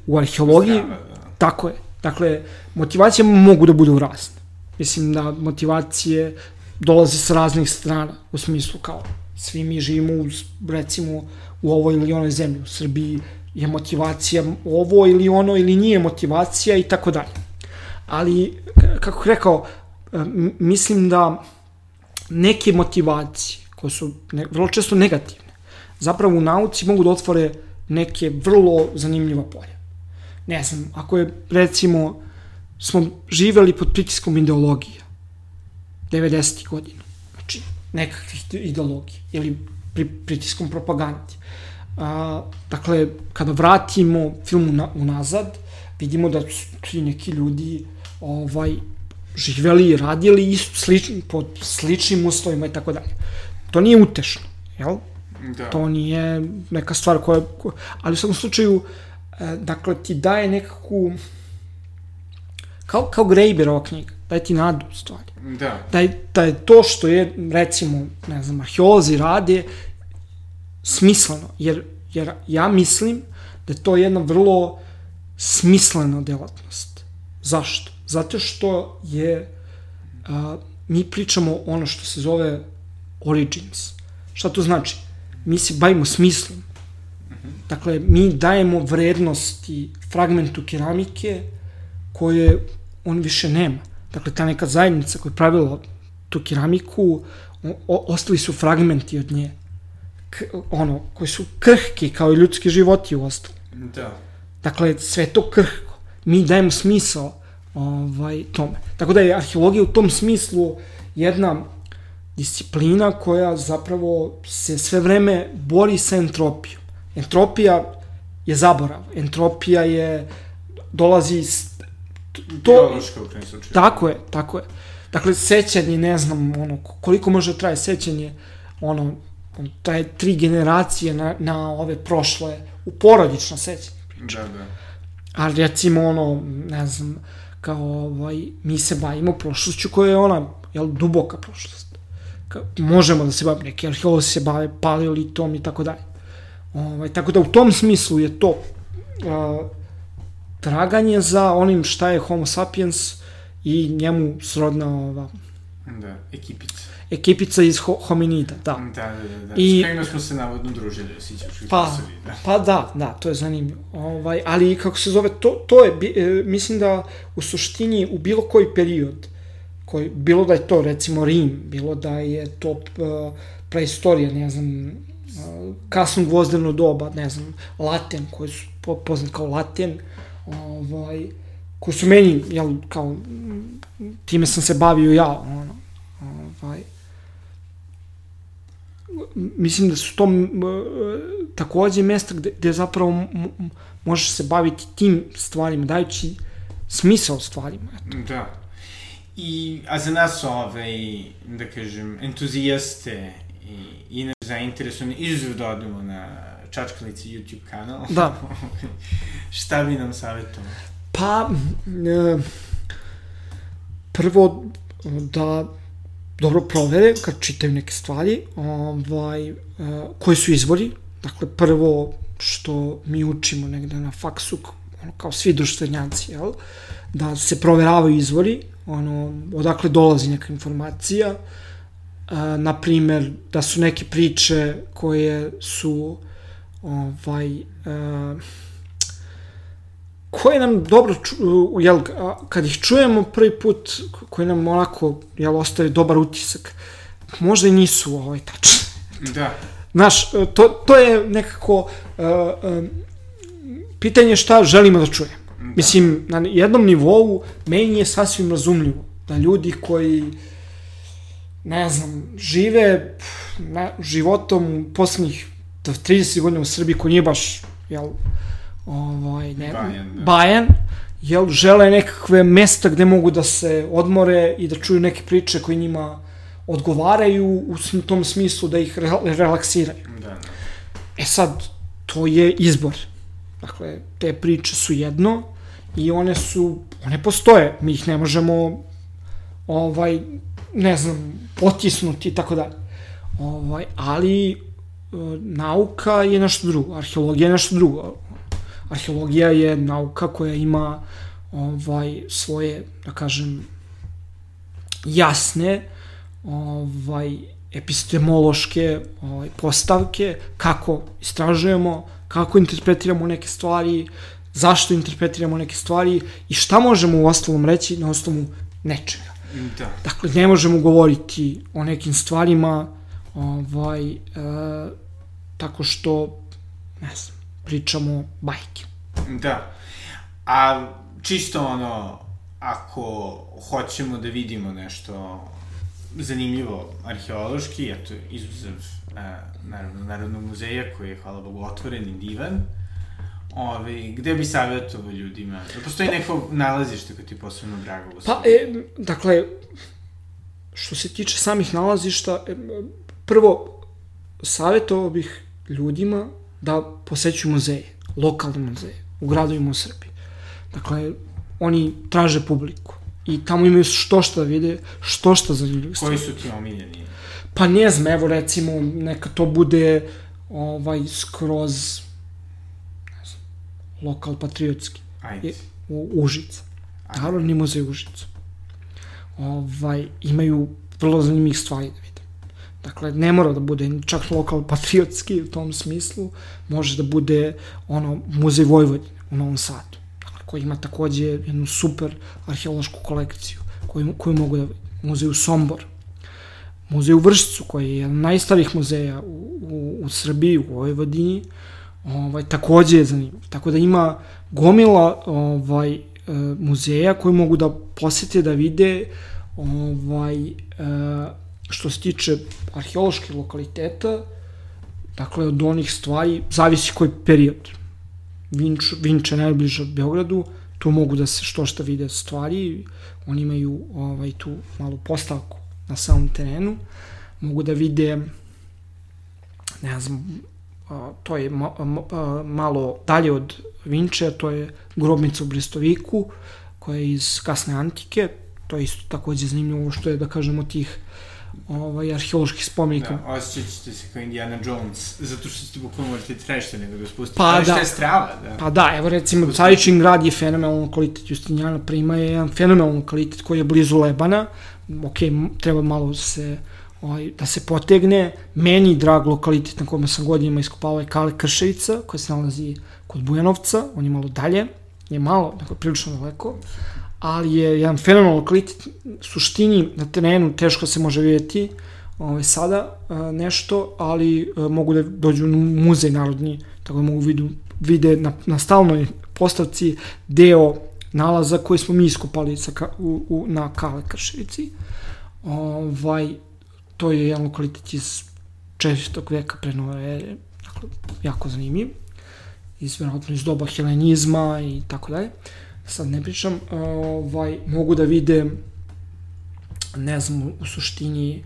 U arheologiji, Zdrava, da. tako je. Dakle, motivacije mogu da budu razne. Mislim da motivacije dolaze sa raznih strana, u smislu kao svi mi živimo, u, recimo, u ovoj ili onoj zemlji. U Srbiji je motivacija ovo ili ono ili nije motivacija i tako dalje. Ali, kako rekao, mislim da neke motivacije koje su ne, vrlo često negativne, zapravo u nauci mogu da otvore neke vrlo zanimljiva polja. Ne znam, ako je recimo smo živeli pod pritiskom ideologija 90. godina, znači nekakvih ideologija ili pri, pritiskom propagandi. A, dakle, kada vratimo film na, unazad, vidimo da su ti neki ljudi ovaj, živeli i radili isto slični, pod sličnim uslovima i tako dalje. To nije utešno, jel? Da. To nije neka stvar koja... Ali u svakom slučaju, e, dakle, ti daje nekakvu... Kao, kao ova knjiga, daje ti nadu u stvari. Da. Da je, da je to što je, recimo, ne znam, arheolozi rade, smisleno, jer, jer ja mislim da je to jedna vrlo smislena delatnost. Zašto? Zato što je, a, mi pričamo ono što se zove origins. Šta to znači? Mi se bavimo smislom. Dakle, mi dajemo vrednosti fragmentu keramike koje on više nema. Dakle, ta neka zajednica koja je pravila tu keramiku, o, ostali su fragmenti od nje. K, ono, koji su krhki kao i ljudski životi u ostali. Da. Dakle, sve to krhko. Mi dajemo smisao ovaj, tome. Tako da je arheologija u tom smislu jedna disciplina koja zapravo se sve vreme bori sa entropijom. Entropija je zaborav. Entropija je dolazi iz to u Tako je, tako je. Dakle sećanje, ne znam, ono koliko može da traje sećanje, ono traje tri generacije na, na ove prošle u porodično sećanje. Da, da. A recimo ono, ne znam, kao ovaj, mi se bavimo prošlošću koja je ona, jel, duboka prošlost. Ka, možemo da se bavimo, neki arheolozi se bave paleolitom i tako dalje. Ovaj, tako da u tom smislu je to a, traganje za onim šta je homo sapiens i njemu srodna ova... Da, ekipica ekipica iz ho hominida, da. Da, da, da. da. I, S kojima smo se navodno družili, osjećaš pa, da. Pa da, da, to je zanimljivo. Ovaj, ali kako se zove, to, to je, e, mislim da u suštini u bilo koji period, koji, bilo da je to recimo Rim, bilo da je to uh, preistorija, ne znam, uh, kasno gvozdeno doba, ne znam, Laten, koji su po, poznat kao Laten, ovaj, koji su meni, jel, kao, time sam se bavio ja, ono, ovaj, mislim da su to takođe mesta gde, gde zapravo možeš se baviti tim stvarima, dajući smisao stvarima. Eto. Da. I, a za nas ovaj, da kažem, entuzijaste i, i zainteresovani, izuzev da odemo na Čačkalici YouTube kanal. Da. Šta bi nam savjetovao? Pa, e, prvo da dobro provere kad čitaju neke stvari, ovaj, uh, koji su izvori. Dakle, prvo što mi učimo negde na faksu, ono, kao svi društvenjaci, jel? da se proveravaju izvori, ono, odakle dolazi neka informacija, uh, na primer, da su neke priče koje su ovaj, uh, koje nam dobro, jel, kad ih čujemo prvi put, koji nam onako, jel, ostaje dobar utisak, možda i nisu ovaj tačni. Da. Znaš, to, to je nekako uh, uh, pitanje šta želimo da čujemo. Da. Mislim, na jednom nivou meni je sasvim razumljivo da ljudi koji ne znam, žive ne, životom poslednjih 30 godina u Srbiji ko nije baš, jel, ovaj, ne, Bajan, da. jel, žele nekakve mesta gde mogu da se odmore i da čuju neke priče koje njima odgovaraju u tom smislu da ih re- relaksiraju. Da, da. E sad, to je izbor. Dakle, te priče su jedno i one su, one postoje, mi ih ne možemo ovaj, ne znam, potisnuti i tako dalje. Ovaj, ali nauka je nešto drugo, arheologija je nešto drugo. Arheologija je nauka koja ima ovaj svoje, da kažem, jasne ovaj epistemološke ovaj, postavke, kako istražujemo, kako interpretiramo neke stvari, zašto interpretiramo neke stvari i šta možemo u ostalom reći na osnovu nečega. Da. Dakle, ne možemo govoriti o nekim stvarima ovaj, e, tako što, ne znam, pričamo bajke. Da. A čisto ono, ako hoćemo da vidimo nešto zanimljivo arheološki, eto, izuzev, e, naravno, Narodnog muzeja koji je, hvala Bogu, otvoren i divan, Ove, gde bi savjetovao ljudima? Da postoji neko nalazište koje ti posebno drago? Pa, e, dakle, što se tiče samih nalazišta, e, prvo, savjetovao bih ljudima da posećuju muzeje, lokalne muzeje, u gradovima u Srbiji. Dakle, oni traže publiku i tamo imaju što šta da vide, što šta za ljudi. Koji su ti omiljeni? Pa ne znam, evo recimo, neka to bude ovaj, skroz, ne znam, lokal patriotski, Ajde. je, u Užica. Narodni muzej Užica. Ovaj, imaju vrlo zanimljivih stvari da vide. Dakle, ne mora da bude čak lokal patriotski u tom smislu, može da bude ono, muzej Vojvodine u Novom Sadu, dakle, koji ima takođe jednu super arheološku kolekciju koju, koju mogu da vide. Muzej u Somboru, muzej u Vršcu, koji je jedan od najstarijih muzeja u, u, u Srbiji, u Vojvodini, ovaj, takođe je zanimljiv. Tako da ima gomila ovaj, e, muzeja koji mogu da posete, da vide ovaj, e, što se tiče arheoloških lokaliteta, dakle od onih stvari, zavisi koji period. Vinč, Vinč je najbliže Beogradu, tu mogu da se što šta vide stvari, oni imaju ovaj, tu malu postavku na samom terenu, mogu da vide ne znam, a, to je malo dalje od Vinče, to je grobnica u Brestoviku, koja je iz kasne antike, to je isto takođe zanimljivo što je, da kažemo, tih ovaj, arheoloških spomenika. Da, osjećat ćete se kao Indiana Jones, zato što ćete bukvalno morati trešte nego da spustite. Pa Ali da. je strava, da. Pa da, evo recimo Caričin grad je fenomenalan kvalitet, Justinjana Prima je jedan fenomenalan kvalitet koji je blizu Lebana, ok, treba malo se ovaj, da se potegne. Meni drag lokalitet na kome sam godinama iskopavao je Kale Krševica, koja se nalazi kod Bujanovca, on je malo dalje, je malo, dakle prilično daleko, ali je jedan fenomenalan lokalitet, suštini na terenu teško se može vidjeti ovaj, sada a, nešto, ali a, mogu da dođu u muzej narodni, tako da mogu vidu, vide na, na stalnoj postavci deo nalaza koji smo mi iskopali sa, u, u, na Kale Krševici. Ovaj, to je jedan lokalitet iz četvrtog veka pre nove ere, dakle, jako zanimljiv, iz, verovatno iz doba helenizma i tako dalje. Sad ne pričam, ovaj, mogu da vide, ne znam, u suštini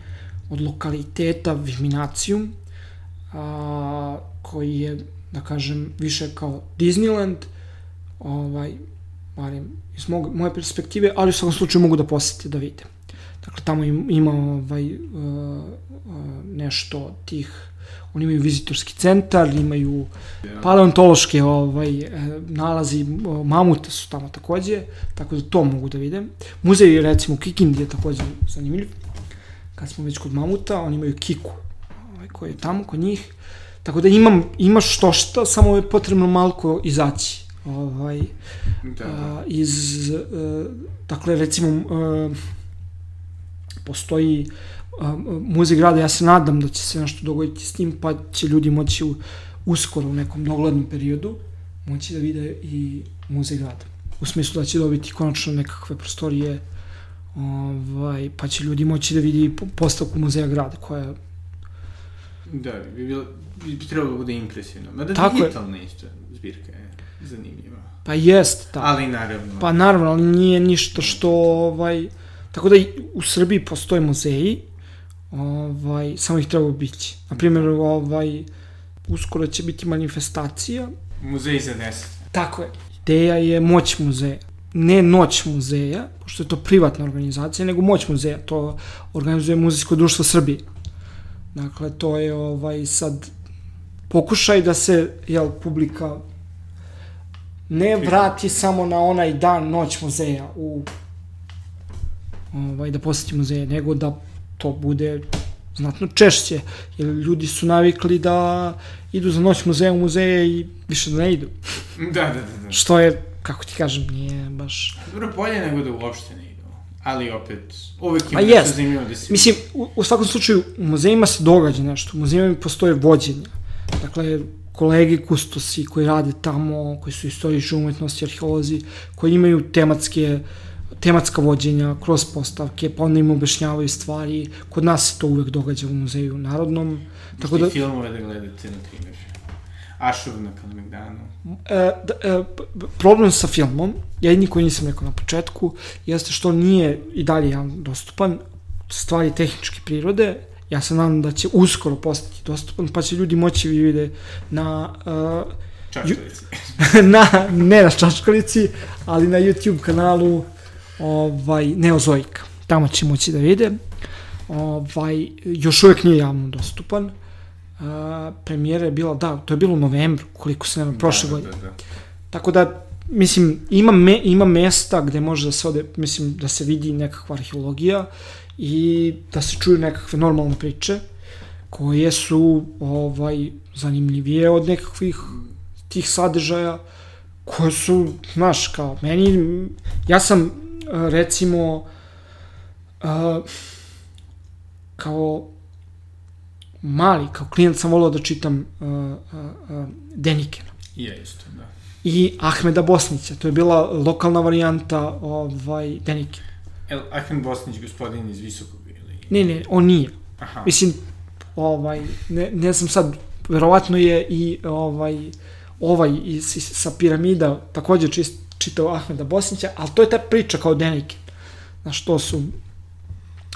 od lokaliteta Viminacijum, a, koji je, da kažem, više kao Disneyland, ovaj, barem iz mog, moje perspektive, ali u svakom slučaju mogu da posete da vide. Dakle, tamo im, ima ovaj, uh, uh, nešto tih, oni imaju vizitorski centar, imaju paleontološke ovaj, e, nalazi, mamuta su tamo takođe, tako da to mogu da vide. Muzej, recimo, Kikindi je takođe zanimljiv. Kad smo već kod mamuta, oni imaju Kiku, ovaj, koji je tamo kod njih. Tako da imam, ima što šta, samo je potrebno malko izaći. Ovaj, Da, da. a, iz, e, dakle, recimo, e, postoji a, muzej grada, ja se nadam da će se nešto dogoditi s tim, pa će ljudi moći u, uskoro u nekom doglednom periodu moći da vide i muzej grada. U smislu da će dobiti konačno nekakve prostorije ovaj, pa će ljudi moći da vidi po- postavku muzeja grada koja je Da, bi, bilo, bi, trebalo da bude impresivno. Mada Tako je. digitalna isto zbirka je zanimljiva. Pa jest, da. Ali naravno. Pa naravno, ali nije ništa što, ovaj, tako da u Srbiji postoje muzeji, ovaj, samo ih treba biti. Naprimjer, ovaj, uskoro će biti manifestacija, Muzej za deset. tako je. Ideja je moć muzeja. Ne noć muzeja, pošto je to privatna organizacija, nego moć muzeja. To organizuje Muzejsko društvo Srbije. Dakle, to je ovaj sad pokušaj da se, jel, publika ne vrati samo na onaj dan noć muzeja u ovaj, da poseti muzeje, nego da to bude znatno češće, jer ljudi su navikli da idu za noć muzeja u muzeje i više da ne idu. Da, da, da. da. Što je, kako ti kažem, nije baš... Dobro, bolje nego da uopšte ne idu. Ali opet, uvek Pa ima nešto jest. zanimljivo da se... Mislim, u, u svakom slučaju, u muzejima se događa nešto, u muzejima postoje vođenja. Dakle, kolege kustosi koji rade tamo, koji su istorični umetnosti, arheolozi, koji imaju tematske tematska vođenja kroz postavke, pa onda im objašnjavaju stvari. Kod nas se to uvek događa u muzeju narodnom. Tako da, filmove da gledate, na primjer. Ašov na Kalemegdanu. E, da, e, problem sa filmom, jedini koji nisam rekao na početku, jeste što nije i dalje javno dostupan, stvari tehničke prirode, ja se nadam da će uskoro postati dostupan, pa će ljudi moći da vide na, Čačkalici. uh, na ne na Čačkalici, ali na YouTube kanalu ovaj, Neozoika. Tamo će moći da vide. Ovaj, još uvek nije javno dostupan. Uh, premijera je bila, da, to je bilo u novembru, koliko se nema, prošle da, godine. Da, da, da. Tako da, mislim, ima, me, ima mesta gde može da se ode, mislim, da se vidi nekakva arheologija i da se čuju nekakve normalne priče koje su ovaj zanimljivije od nekakvih tih sadržaja koje su, znaš, kao meni, ja sam recimo uh, kao mali, kao klijent sam volao da čitam uh, uh, uh, Denikena I ja isto, da. i Ahmeda Bosnića. To je bila lokalna varijanta ovaj, Denike. El, Ahmed Bosnić, gospodin iz Visokog, ili... Ne, ne, on nije. Aha. Mislim, ovaj, ne, ne znam sad, verovatno je i ovaj, ovaj iz, sa piramida takođe čist, čitao Ahmeda Bosnića, ali to je ta priča kao Denike. Znaš, to su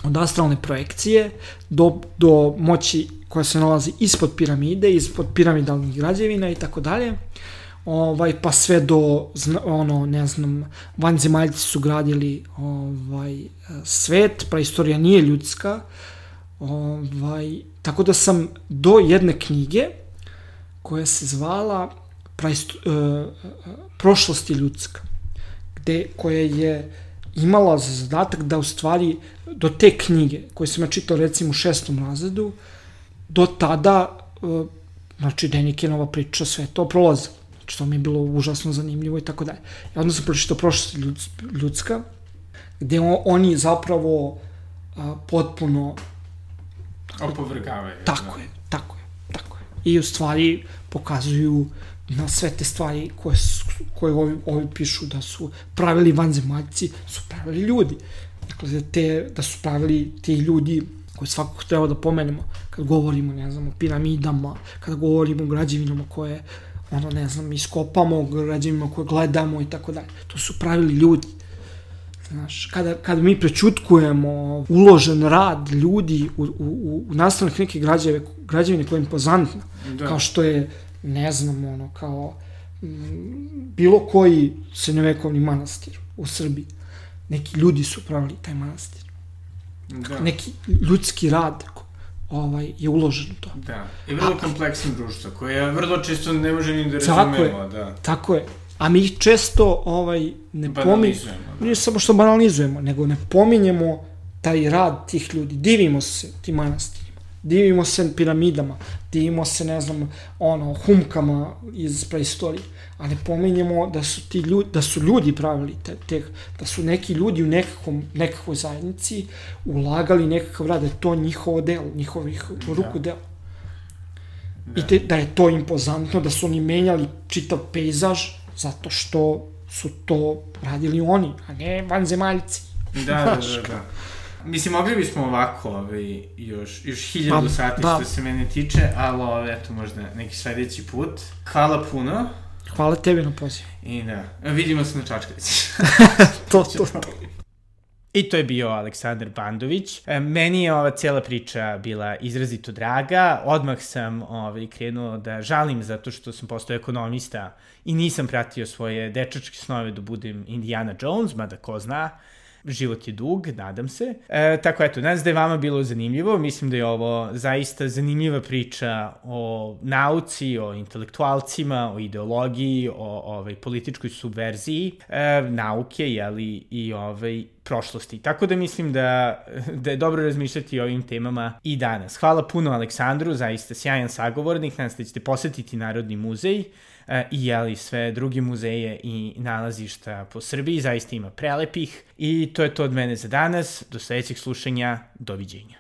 od astralne projekcije do, do moći koja se nalazi ispod piramide, ispod piramidalnih građevina i tako dalje. Ovaj pa sve do ono ne znam vanzemaljci su gradili ovaj svet, praistorija nije ljudska. Ovaj tako da sam do jedne knjige koja se zvala Praist, uh, prošlost je ljudska gde koja je imala za zadatak da u stvari do te knjige koje sam ja čitao recimo u šestom razredu do tada uh, znači Denikenova priča sve to prolazi što mi je bilo užasno zanimljivo i tako dalje. Ja onda sam pročitao prošlost ljudska gde on, oni zapravo a, potpuno Opovrgavaju. Tako je, tako je, tako je. I u stvari pokazuju na sve te stvari koje, su, koje ovi, ovi pišu da su pravili vanzemaljci, su pravili ljudi. Dakle, da, te, da su pravili ti ljudi koje svakako treba da pomenemo kad govorimo, ne znam, o piramidama, kad govorimo o građevinama koje, ono, ne znam, iskopamo, o građevinama koje gledamo i tako dalje. To su pravili ljudi. Znaš, kada, kada mi prečutkujemo uložen rad ljudi u, u, u, nastavnik neke građeve, građevine koja je impozantna, Da. kao što je, ne znam, ono, kao m, bilo koji srednjovekovni manastir u Srbiji. Neki ljudi su pravili taj manastir. Da. Neki ljudski rad ovaj, je uložen u to. Da. I vrlo kompleksno društvo, koje vrlo često ne može ni da Tako je. razumemo, da. Tako je. A mi ih često ovaj, ne pominjemo. Da. Nije samo što banalizujemo, nego ne pominjemo taj rad tih ljudi. Divimo se tim manastirima. Divimo se piramidama. Divimo se, ne znam, ono, humkama iz preistorije. A ne pominjemo da su ti ljudi, da su ljudi pravili te, te, da su neki ljudi u nekakvom, nekakvoj zajednici ulagali nekakav rad, da je to njihovo delo, njihovih ruku delo. Da. I te, da je to impozantno, da su oni menjali čitav pejzaž, zato što su to radili oni, a ne vanzemaljci. Da, da, da, da. Mislim, mogli bismo ovako, ovaj, još, još hiljadu pa, sati da. što se mene tiče, ali ovaj, eto, možda neki sledeći put. Hvala puno. Hvala tebi na poziv. I da, vidimo se na čačkalici. to, to, to. I to je bio Aleksandar Bandović. E, meni je ova cijela priča bila izrazito draga. Odmah sam ovaj, krenuo da žalim zato što sam postao ekonomista i nisam pratio svoje dečačke snove da budem Indiana Jones, mada ko zna život je dug, nadam se. E, tako eto, nadam da je vama bilo zanimljivo, mislim da je ovo zaista zanimljiva priča o nauci, o intelektualcima, o ideologiji, o ovaj, političkoj subverziji e, nauke, jeli, i ovaj, prošlosti. Tako da mislim da, da je dobro razmišljati o ovim temama i danas. Hvala puno Aleksandru, zaista sjajan sagovornik, nadam se da ćete posetiti Narodni muzej i jeli sve drugi muzeje i nalazišta po Srbiji, zaista ima prelepih i to je to od mene za danas, do sledećeg slušanja, doviđenja.